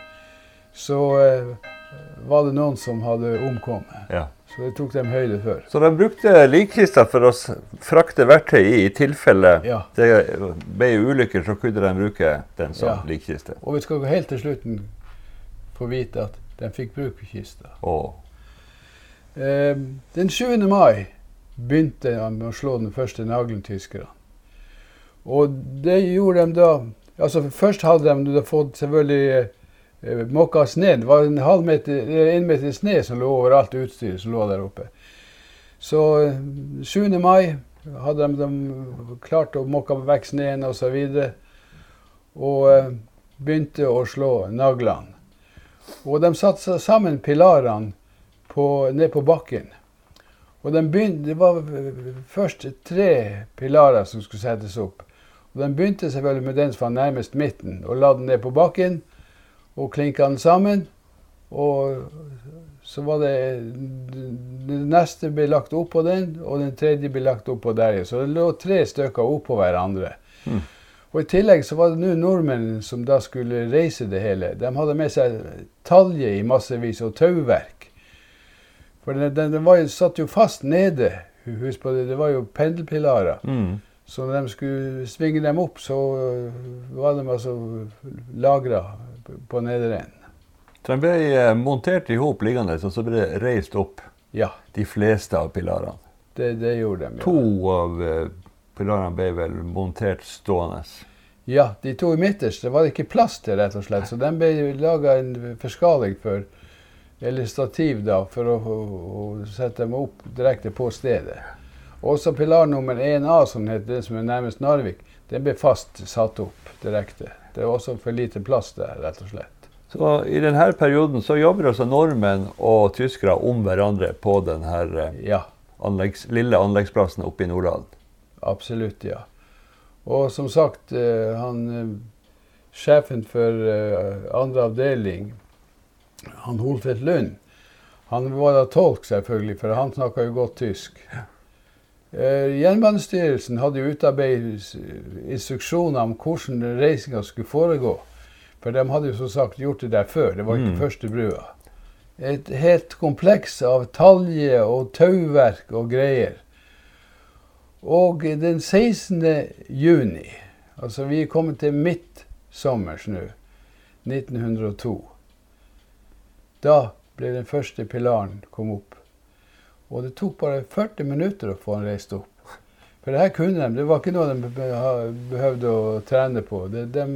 så eh, var det noen som hadde omkommet. Ja. Så det tok de høyde for. Så de brukte likkista for å frakte verktøy i, i tilfelle Ja. det ble ulykker, så kunne de bruke den som Ja. likkiste. Og vi skal gå helt til slutten få vite at de fikk bruk for kista. Oh. Eh, den 7. mai begynte de med å slå den første naglen tyskerne. Og det gjorde de da altså Først hadde de fått selvfølgelig eh, måka snø. Det var en halv meter, eller en meter snø som lå over alt utstyret som lå der oppe. Så eh, 7. mai hadde de, de klart å måke vekk sneen osv. Og, så og eh, begynte å slå naglene. Og de satte sammen pilarene ned på bakken. Og de begynte, Det var først tre pilarer som skulle settes opp. Og De begynte selvfølgelig med den som var nærmest midten, og la den ned på bakken. Og klinka den sammen. Og så var det Den neste ble lagt oppå den, og den tredje ble lagt oppå der. Så det lå tre stykker oppå hverandre. Mm. Og I tillegg så var det nå nordmennene som da skulle reise det hele. De hadde med seg talje i massevis og tauverk. For den, den, den var jo, satt jo fast nede. Husk på det, det var jo pendelpilarer. mm. Så når de skulle svinge dem opp, så var de altså lagra på nedre enden. Så de ble eh, montert i hop liggende, og så ble det reist opp Ja, de fleste av pilarene. det, det gjorde de. Ja. To av eh, pilarene ble vel montert stående. Ja, de to midterst det var det ikke plass til, rett og slett. Så den ble laga en forskaling for, eller stativ, da, for å, å, sette dem opp direkte på stedet. Også pilar nummer 1A, som heter den som er nærmest Narvik, den ble fast satt opp direkte. Det er også for lite plass der, rett og slett. Så I denne perioden så jobber altså nordmenn og tyskere om hverandre på denne Ja, anleggs, lille anleggsplassen oppe i Nordland. Absolutt, ja. Og som sagt, eh, han eh, sjefen for eh, andre avdeling, han Holfeldt Lund, han var da tolk, selvfølgelig, for han snakka jo godt tysk. Jernbanestyrelsen hadde jo utarbeidet instruksjoner om hvordan reisinga skulle foregå. For de hadde jo som sagt gjort det der før. Det var ikke Mm. første brua. Et helt kompleks av talje og tauverk og greier. Og den 16. juni, altså vi er kommet til midtsommers nå, 1902, da ble den første pilaren kom opp. Og det tok bare 40 minutter å få han reist opp. For det her kunne de. Det var ikke noe de behøvde å trene på. De, de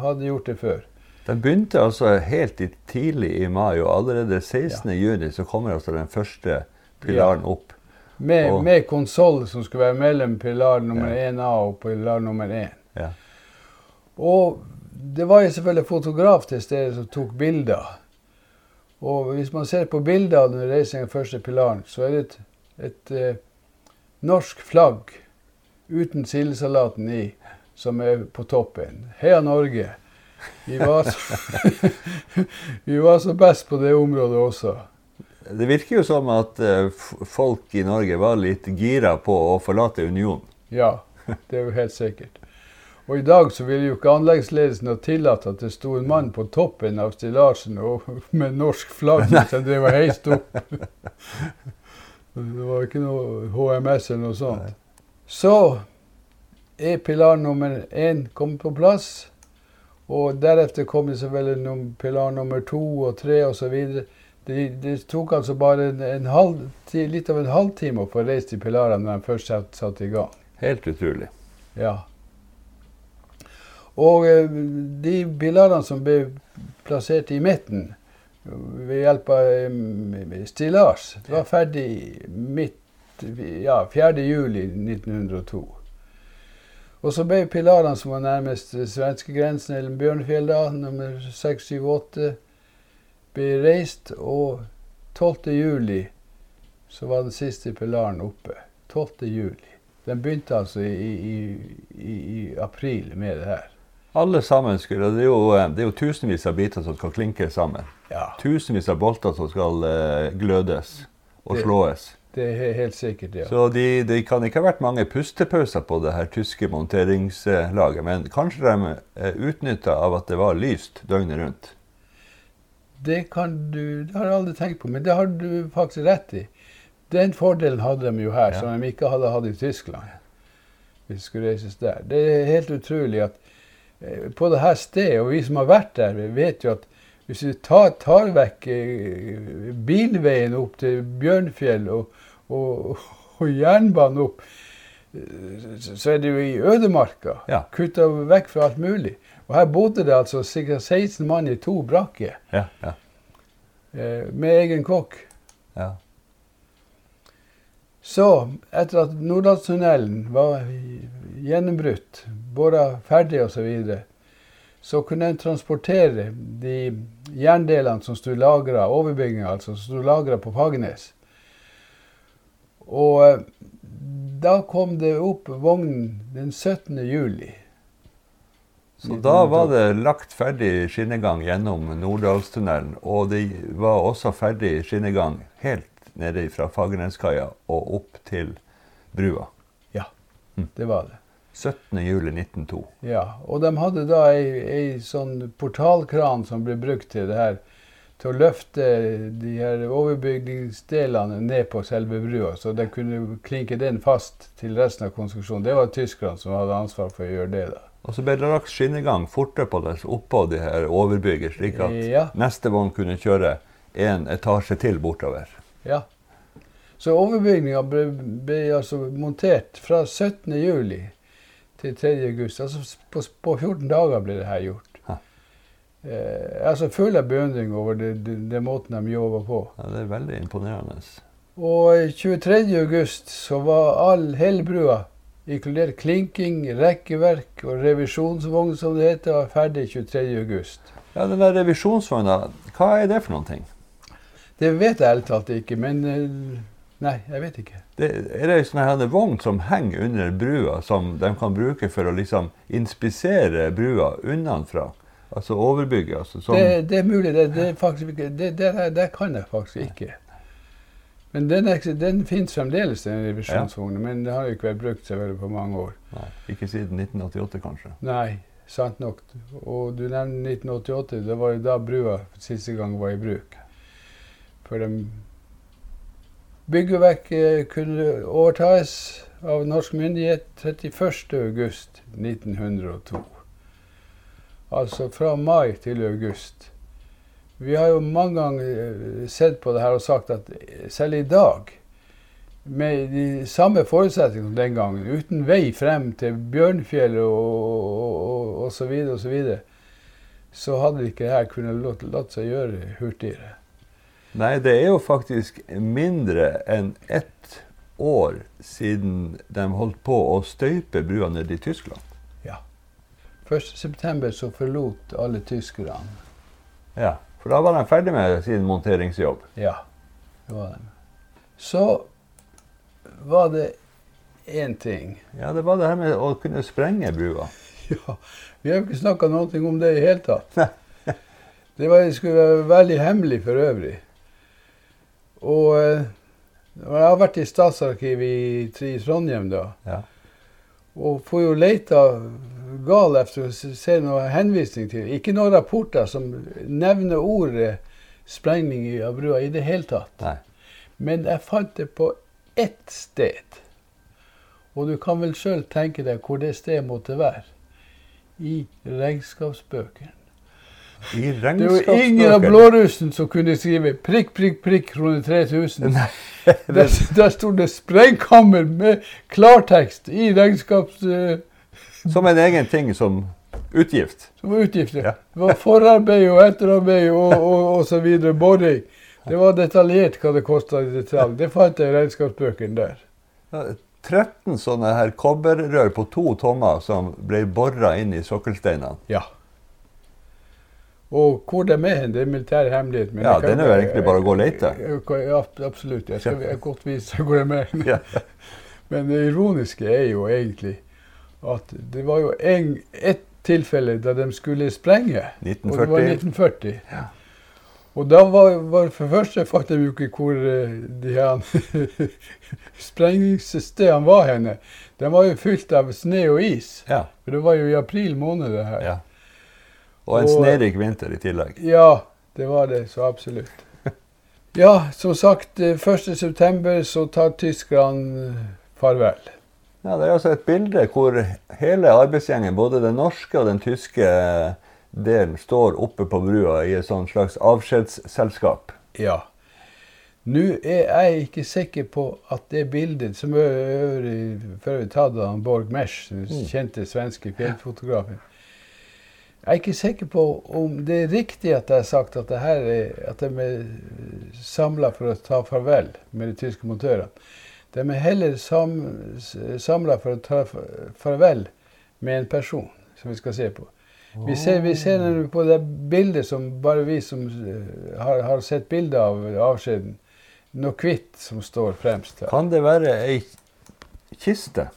hadde gjort det før. De begynte altså helt tidlig i mai, og allerede 16. juni så kommer altså den første pilaren opp. Med, Og- med konsoll som skulle være mellom pilar nummer Ja. 1A og pilar nummer 1. Ja. Og det var jo selvfølgelig fotograf til stede som tok bilder. Og hvis man ser på bilder av den reisingen av første pilaren, så er det et, et eh, norsk flagg uten sildesalaten i, som er på toppen. Heia Norge! Vi var, så, vi var så best på det området også. Det virker jo som at eh, folk i Norge var litt gira på å forlate unionen. Ja, det er jo helt sikkert. Og i dag så ville jo ikke anleggsledelsen ha tillatt at det sto en mann på toppen av stillasen og med norsk flagg som drev og heiste opp. Det var ikke noe HMS eller noe sånt. Så er pilar nummer én kommet på plass. Og deretter kommer så vel pilar nummer to og tre osv. Det, det tok altså bare en, en halv, litt av en halvtime å få reist til Pilara når de først satte satt i gang. Helt utrolig. Ja. Og eh, de pilarene som ble plassert i midten ved hjelp av stillas, det var ferdig midt ja, 4. juli 1902. Og så ble pilarene som var nærmest svenskegrensen, eller Bjørnfjell, da, nummer 6, 7, 8, ble reist. Og 12. juli så var den siste pilaren oppe. 12. juli. Den begynte altså i, i, i, i april med det her. Alle sammen skulle, det er, jo, eh, det er jo tusenvis av biter som skal klinke sammen. Ja, Tusenvis av bolter som skal eh, glødes og Det- slåes. det er helt sikkert, ja. Så de, det kan ikke ha vært mange pustepauser på det her tyske monteringslaget, men kanskje de er utnytta av at det var lyst døgnet rundt. Det kan du Det har jeg aldri tenkt på, men det har du faktisk rett i. Den fordelen hadde de jo her, Ja. som de ikke hadde hatt i Tyskland. Hvis det skulle reises der. Det er helt utrolig at eh, på det her stedet, og vi som har vært der, vet jo at hvis du tar, tar vekk eh, bilveien opp til Bjørnfjell og, og, og jernbanen opp, eh, så er det jo i ødemarka. Ja. Kutta vekk fra alt mulig. Og her bodde det altså sikkert 16 mann i to brakker. Ja, ja, Eh, med egen kokk. ja. Så, etter at Nordlandstunnelen var gjennombrutt, båra ferdig osv., så, videre, så kunne en transportere de jerndelene som sto lagra, overbygginga altså, som sto lagra på Fagernes. Og eh, da kom det opp vognen den 17. juli. Så da var det lagt ferdig skinnegang gjennom Norddalstunnelen, og det var også ferdig skinnegang helt nede fra Fagerneskaia og opp til brua. Ja, Mm. det var det. 17. juli 1902. Ja, og de hadde da ei, ei sånn portalkran som ble brukt til det her, til å løfte de her overbygningsdelene ned på selve brua, så de kunne klinke den fast til resten av konstruksjonen. Det var tyskerne som hadde ansvar for å gjøre det. da. Og så ble det lagt skinnegang fortløpende oppå de her overbygget, slik at Ja. neste vogn kunne kjøre en etasje til bortover. Ja. Så overbygninga ble, ble altså montert fra 17. juli til 3. august. Altså på, på 14 dager ble det her gjort. Eh, altså føler jeg beundring over det, det, det måten de jobba på. Ja, det er veldig imponerende. Og 23. august så var all hele brua, inkludert klinking, rekkeverk og revisjonsvogn som det heter, var ferdig 23. august. Ja, Den der revisjonsvogna, hva er det for noen ting? Det vet jeg ærlig talt ikke, men eh, Nei, jeg vet ikke. Det, er det en sånn vogn som henger under brua, som de kan bruke for å liksom inspisere brua unnafra? Altså overbygge? Altså, som, Det, det er mulig. Det, det, faktisk det, det, det kan jeg faktisk ikke. Men den, den finnes fremdeles, den revisjonsvognen. Men det har jo ikke vært brukt selvfølgelig på mange år. Nei, ikke siden 1988, kanskje. Nei, sant nok. Og du nevner 1988. Det var jo da brua siste gang var i bruk. For de Byggeverket kunne overtas av norsk myndighet 31.8.1902. Altså fra mai til august. Vi har jo mange ganger eh, sett på det her og sagt at eh, selv i dag, med de samme forutsetningene som den gangen, uten vei frem til Bjørnfjell og, og så videre og så videre, så hadde ikke det her kunnet latt seg gjøre hurtigere. Nei, det er jo faktisk mindre enn ett år siden de holdt på å støype brua nede i Tyskland. Ja. 1.9. så forlot alle tyskerne. Ja, For da var de ferdig med sin monteringsjobb. Ja, det var de. Så var det én ting. Ja, Det var det her med å kunne sprenge brua. Ja, vi har jo ikke snakka noe om det i hele tatt. Det, var, skulle være veldig hemmelig for øvrig. Og eh, jeg har vært i Statsarkivet i, i Trondheim da, Ja. og får jo leita gal efter å se noen henvisning til. Ikke noen rapporter som nevner ordet sprengning av brua i det hele tatt. Nei. Men jeg fant det på ett sted. Og du kan vel sjøl tenke deg hvor det stedet måtte være. I regnskapsbøkene. I Det var ingen av regnskapsbøkene. blårussen som kunne skrive prikk, prikk, prikk, kroner 3000. Der, der sto det 'sprengkammer' med klartekst i regnskaps... eh, Som en egen ting som utgift. som utgift. Ja. Det var forarbeid og etterarbeid og, og, og så videre. Boring. Det var detaljert hva det kosta i detalj. Det fant jeg i regnskapsbøkene der. Ja, 13 sånne her kobberrør på to tommer som ble bora inn i sokkelsteinene. Ja. Og hvor de er hen, det er militær hemmelighet. men Ja, den er jo egentlig bare å gå og lete. Ja, absolutt. Jeg skal jeg godt vise hvor de er. Ja. Men det ironiske er jo egentlig at det var jo en, ett tilfelle da de skulle sprenge. 1940. Og det var 1940. 1940. Ja. Og da var, var for det første fant de jo ikke hvor eh, de her sprengningsstedene var henne. De var jo fylt av snø og is. Ja. For det var jo i april måned det her. ja. Og en Og- snerik vinter i tillegg. Ja, det var det så absolutt. Ja, som sagt, eh, 1.9. så tar tyskerne eh, farvel. Ja, Det er altså et bilde hvor hele arbeidsgjengen, både den norske og den tyske delen, står oppe på brua i et slags avskjedsselskap. Ja. Nå er jeg ikke sikker på at det bildet, som øvrig før vi tatt av Borg Mesch, den kjente svenske fjellfotografen Jeg er ikke sikker på om det er riktig at jeg har sagt at, det her er, at de er samla for å ta farvel med de tyske montørene. De er heller sam, samla for å ta farvel med en person, som vi skal se på. Vi ser, vi ser på det bildet som bare vi som har, har sett bilde av avskjeden, noe hvitt som står fremst her. Kan det være ei kiste?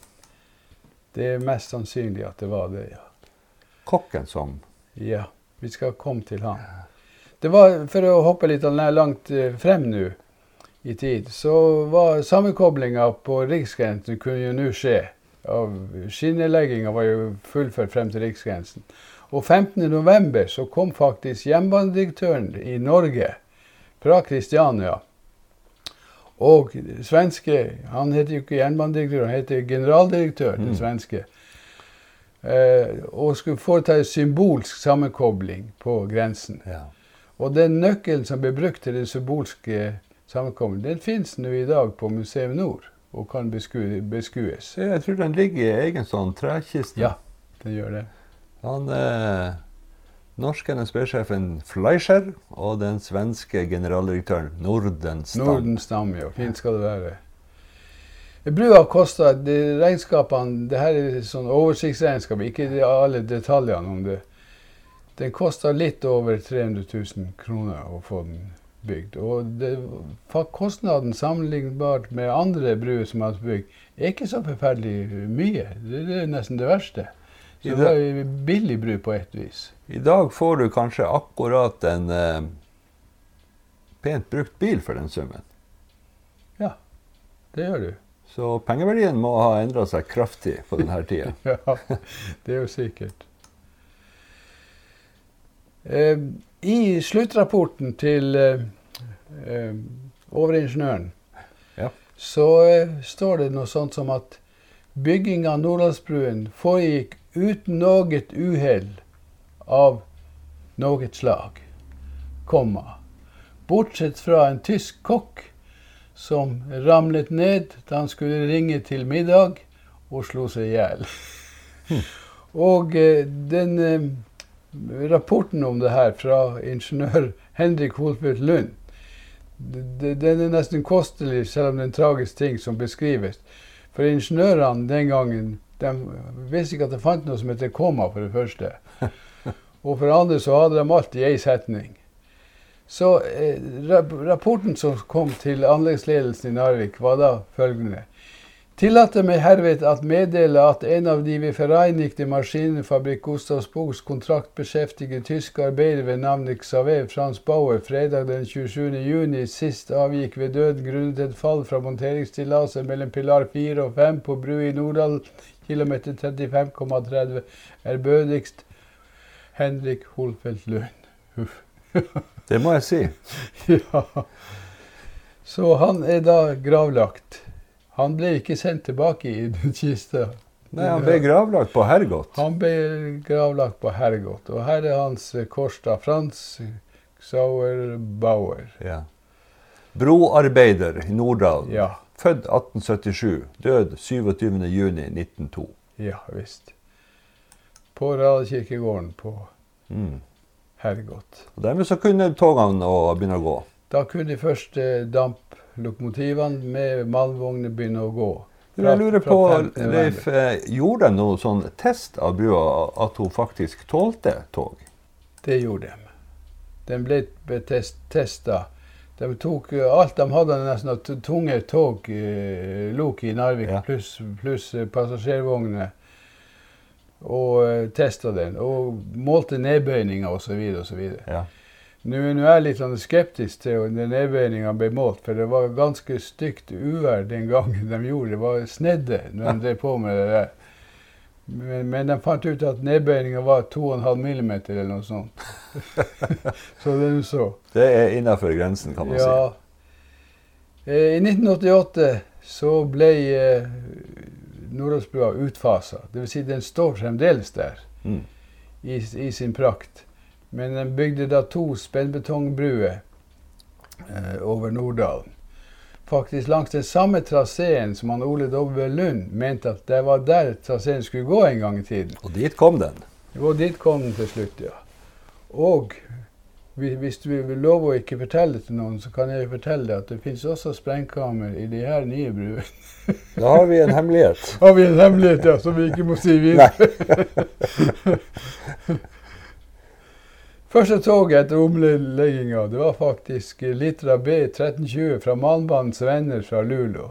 Det er mest sannsynlig at det var det, ja. Kokken som Ja, vi skal komme til han. Det var, For å hoppe litt langt eh, frem nå i tid, så var sammenkoblinga på riksgrensen kunne jo nå skje. Skinnelegginga var jo fullført frem til riksgrensen. Og 15.11. så kom faktisk jernbanedirektøren i Norge fra Kristiania. Og svenske Han heter jo ikke jernbanedirektør, han heter generaldirektør, den Mm. svenske. Eh, og skulle foreta en symbolsk sammenkobling på grensen. ja. Og den nøkkelen som ble brukt til den symbolske sammenkoblingen, den fins nå i dag på Museum Nord og kan besku, beskues. Jeg tror den ligger i egen sånn trekiste. Ja, den gjør det. Han eh, norske NSB-sjefen Fleischer og den svenske generaldirektøren Nordenstam. Nordenstam, jo. Fint skal det være. Brua kosta Regnskapene det her er sånn oversiktsregnskap, ikke de- alle detaljene om det. Den kosta litt over 300 000 kroner å få den bygd. Og det, kostnaden sammenlignbart med andre bruer som er bygd, er ikke så forferdelig mye. Det, det er nesten det verste. Så det er var billig bru på ett vis. I dag får du kanskje akkurat en eh, pent brukt bil for den summen. Ja, det gjør du. Så pengeverdien må ha endra seg kraftig på denne tida. Ja, det er jo sikkert. Eh, I sluttrapporten til eh, eh, overingeniøren Ja. så eh, står det noe sånt som at bygging av Nordlandsbruen foregikk uten noe uhell av noe slag. Komma. Bortsett fra en tysk kokk som ramlet ned da han skulle ringe til middag og slo seg i hjel. Og eh, den eh, rapporten om det her fra ingeniør Henrik Holfeldt Lund, den er nesten kostelig, selv om det er en tragisk ting som beskrives. For ingeniørene den gangen de visste ikke at det fant noe som heter komma, for det første. Og for det andre så hadde de alt i ei setning. Så eh, rapporten som kom til anleggsledelsen i Narvik, var da følgende. Tillater meg herved at meddele at en av de ved Vereinigte Maskinenfabrik Gustav Spogs kontraktbeskjeftigede tyske arbeidere ved navnet Xaver Frans Bauer fredag den 27. juni sist avgikk ved døden grunnet et fall fra monteringstillatelse mellom pilar 4 og 5 på bru i Norddal km 35,30 er bødigst Henrik Holfeldt Lund. Huff. Det må jeg si. Ja. Så han er da gravlagt. Han ble ikke sendt tilbake i den kista Nei, Han ble gravlagt på Hergot. Han ble gravlagt på Hergot. Og her er hans kors da, Frans Sauer Bauer. Ja. Broarbeider i Norddalen. Ja. Født 1877. Død 27.6.1902. Ja visst. På Radekirkegården på Mm. Hergot. Og Dermed så kunne togene begynne å gå. Da kunne de første damplokomotivene med malmvogner begynner å gå. Fra, jeg lurer på, Leif, eh, gjorde de noen sånn test av brua at hun faktisk tålte tog? Det gjorde de. Den ble betest- testa. De tok eh, alt de hadde nesten av tunge tog, eh, lok i Narvik, Ja. pluss eh, passasjervogner, og testa den. Og målte nedbøyninger osv. osv. Ja. Nå nå er jeg litt sånn skeptisk til om den ble målt, for det var ganske stygt uvær den gangen de gjorde det. Det var snedde når de drev på med det der. Men, men de fant ut at nedbøyninga var 2,5 millimeter eller noe sånt. så det er så. Det er innafor grensen, kan man Ja. Eh, I 1988 så ble eh, Nordåsbrua utfasa. Dvs. Si den står fremdeles der. Mm. i, i sin prakt. Men den bygde da to spennbetongbruer eh, over Norddalen. Faktisk langs den samme traseen som han Ole W. Lund mente at det var der traseen skulle gå en gang i tiden. Og dit kom den. Og dit kom den til slutt, ja. Og hvis du vil love å ikke fortelle det til noen, så kan jeg fortelle deg at det finnes også sprengkammer i de her nye bruene. Da har vi en hemmelighet. Har vi en hemmelighet, ja, som vi ikke må si videre. Første toget etter omlegginga det var faktisk Litra B1320 fra Malmbanens venner fra Luleå.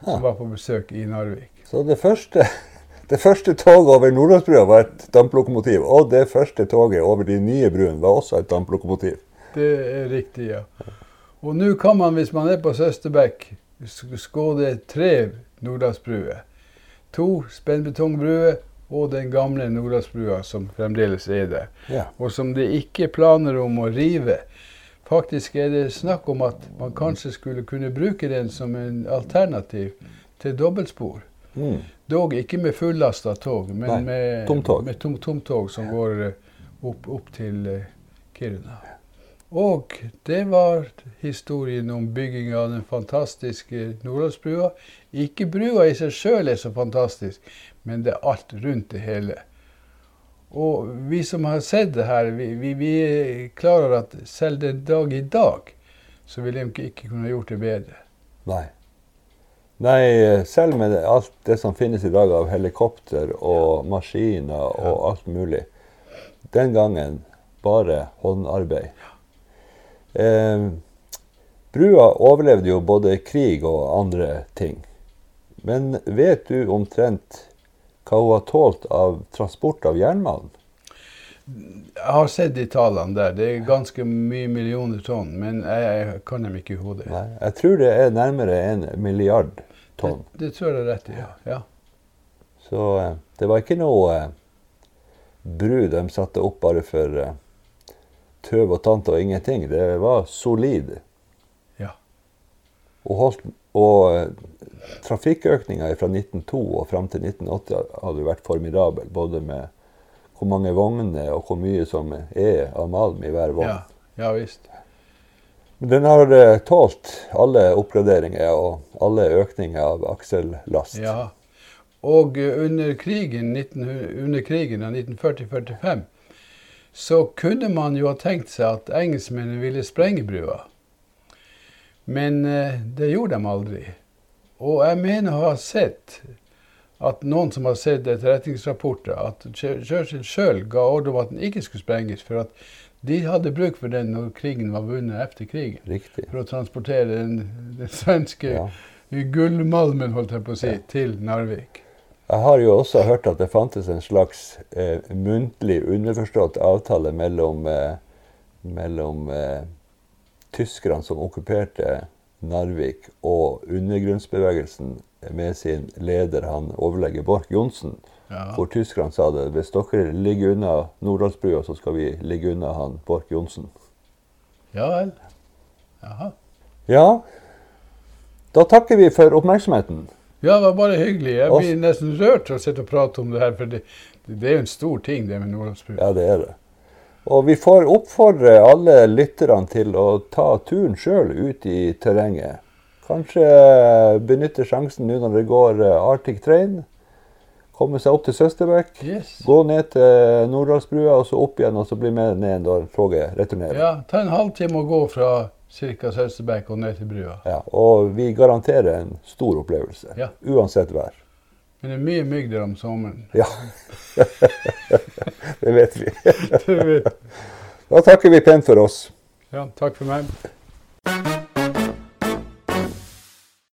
Ah. Som var på besøk i Narvik. Så det første, det første toget over Nordlandsbrua var et damplokomotiv. Og det første toget over de nye bruene var også et damplokomotiv. Det er riktig, ja. Og nå kan man, hvis man er på Søsterbekk, skåde tre Nordlandsbruer. To spennbetongbruer og den gamle Nordlandsbrua som fremdeles er der. Ja. og som det ikke er planer om å rive. Faktisk er det snakk om at man kanskje skulle kunne bruke den som en alternativ til dobbeltspor. Mm. Dog ikke med fullasta tog, men Nei, med, tomtog. tom, tom, som går eh, opp, opp til eh, Kiruna. Og det var historien om bygginga av den fantastiske Nordlandsbrua. Ikke brua i seg sjøl er så fantastisk, men det er alt rundt det hele. Og vi som har sett det her, vi, vi, vi er klar over at selv den dag i dag, så ville de ikke, ikke kunne gjort det bedre. Nei. Nei, selv med det- alt det som finnes i dag av helikopter og maskiner og alt mulig. Den gangen bare håndarbeid. Eh, brua overlevde jo både krig og andre ting. Men vet du omtrent hva hun har tålt av transport av jernmalm? Jeg har sett de tallene der. Det er ganske mye millioner tonn, men jeg, jeg kan dem ikke i hodet. Nei, jeg tror det er nærmere en milliard tonn. Det, det tror jeg rett i, ja. ja. Så eh, det var ikke noe eh, bru de satte opp bare for eh, tøv og tante og ingenting. Det var solid. Ja. Og, holdt, og eh, trafikkøkninga fra 1902 og fram til 1980 hadde vært formidabel. Både med hvor mange vogner og hvor mye som er av malm i hver vogn. Ja, ja visst. Men den har eh, tålt alle oppgraderinger og alle økninger av aksellast. Ja. Og eh, under krigen, 1900, under krigen av 1940-45 så kunne man jo ha tenkt seg at engelskmennene ville sprenge brua. Men eh, det gjorde de aldri. Og jeg mener å ha sett at noen som har sett etterretningsrapporter, at Chur- Churchill sjøl ga ordre om at den ikke skulle sprenges, for at de hadde bruk for den når krigen var vunnet etter krigen. Riktig. For å transportere den, den svenske Ja. gullmalmen, holdt jeg på å si, til Narvik. Jeg har jo også hørt at det fantes en slags eh, muntlig underforstått avtale mellom, eh, mellom eh, tyskerne som okkuperte Narvik, og undergrunnsbevegelsen med sin leder, han overlege Borch Johnsen, Ja. hvor tyskerne sa det hvis dere ligger unna Nordlandsbrua, så skal vi ligge unna han Borch Johnsen. ja vel. Jaha. Ja, da takker vi for oppmerksomheten. Ja, det var bare hyggelig. Jeg blir nesten rørt av å sitte og prate om det her, for det, det er jo en stor ting, det med Nordlandsbrua. Ja, det er det. Og vi får oppfordre alle lytterne til å ta turen sjøl ut i terrenget. Kanskje benytte sjansen nå når det går eh, Arctic Train. Komme seg opp til Søsterbekk. Yes. Gå ned til Norddalsbrua og så opp igjen, og så bli med ned når toget returnerer. Ja, ta en halvtime å gå fra ca. Søsterbekk og ned til brua. Ja, og vi garanterer en stor opplevelse. Ja. Uansett vær. Men det er mye mygg der om sommeren. Ja. det vet vi. det vet. Da takker vi pent for oss. Ja, takk for meg.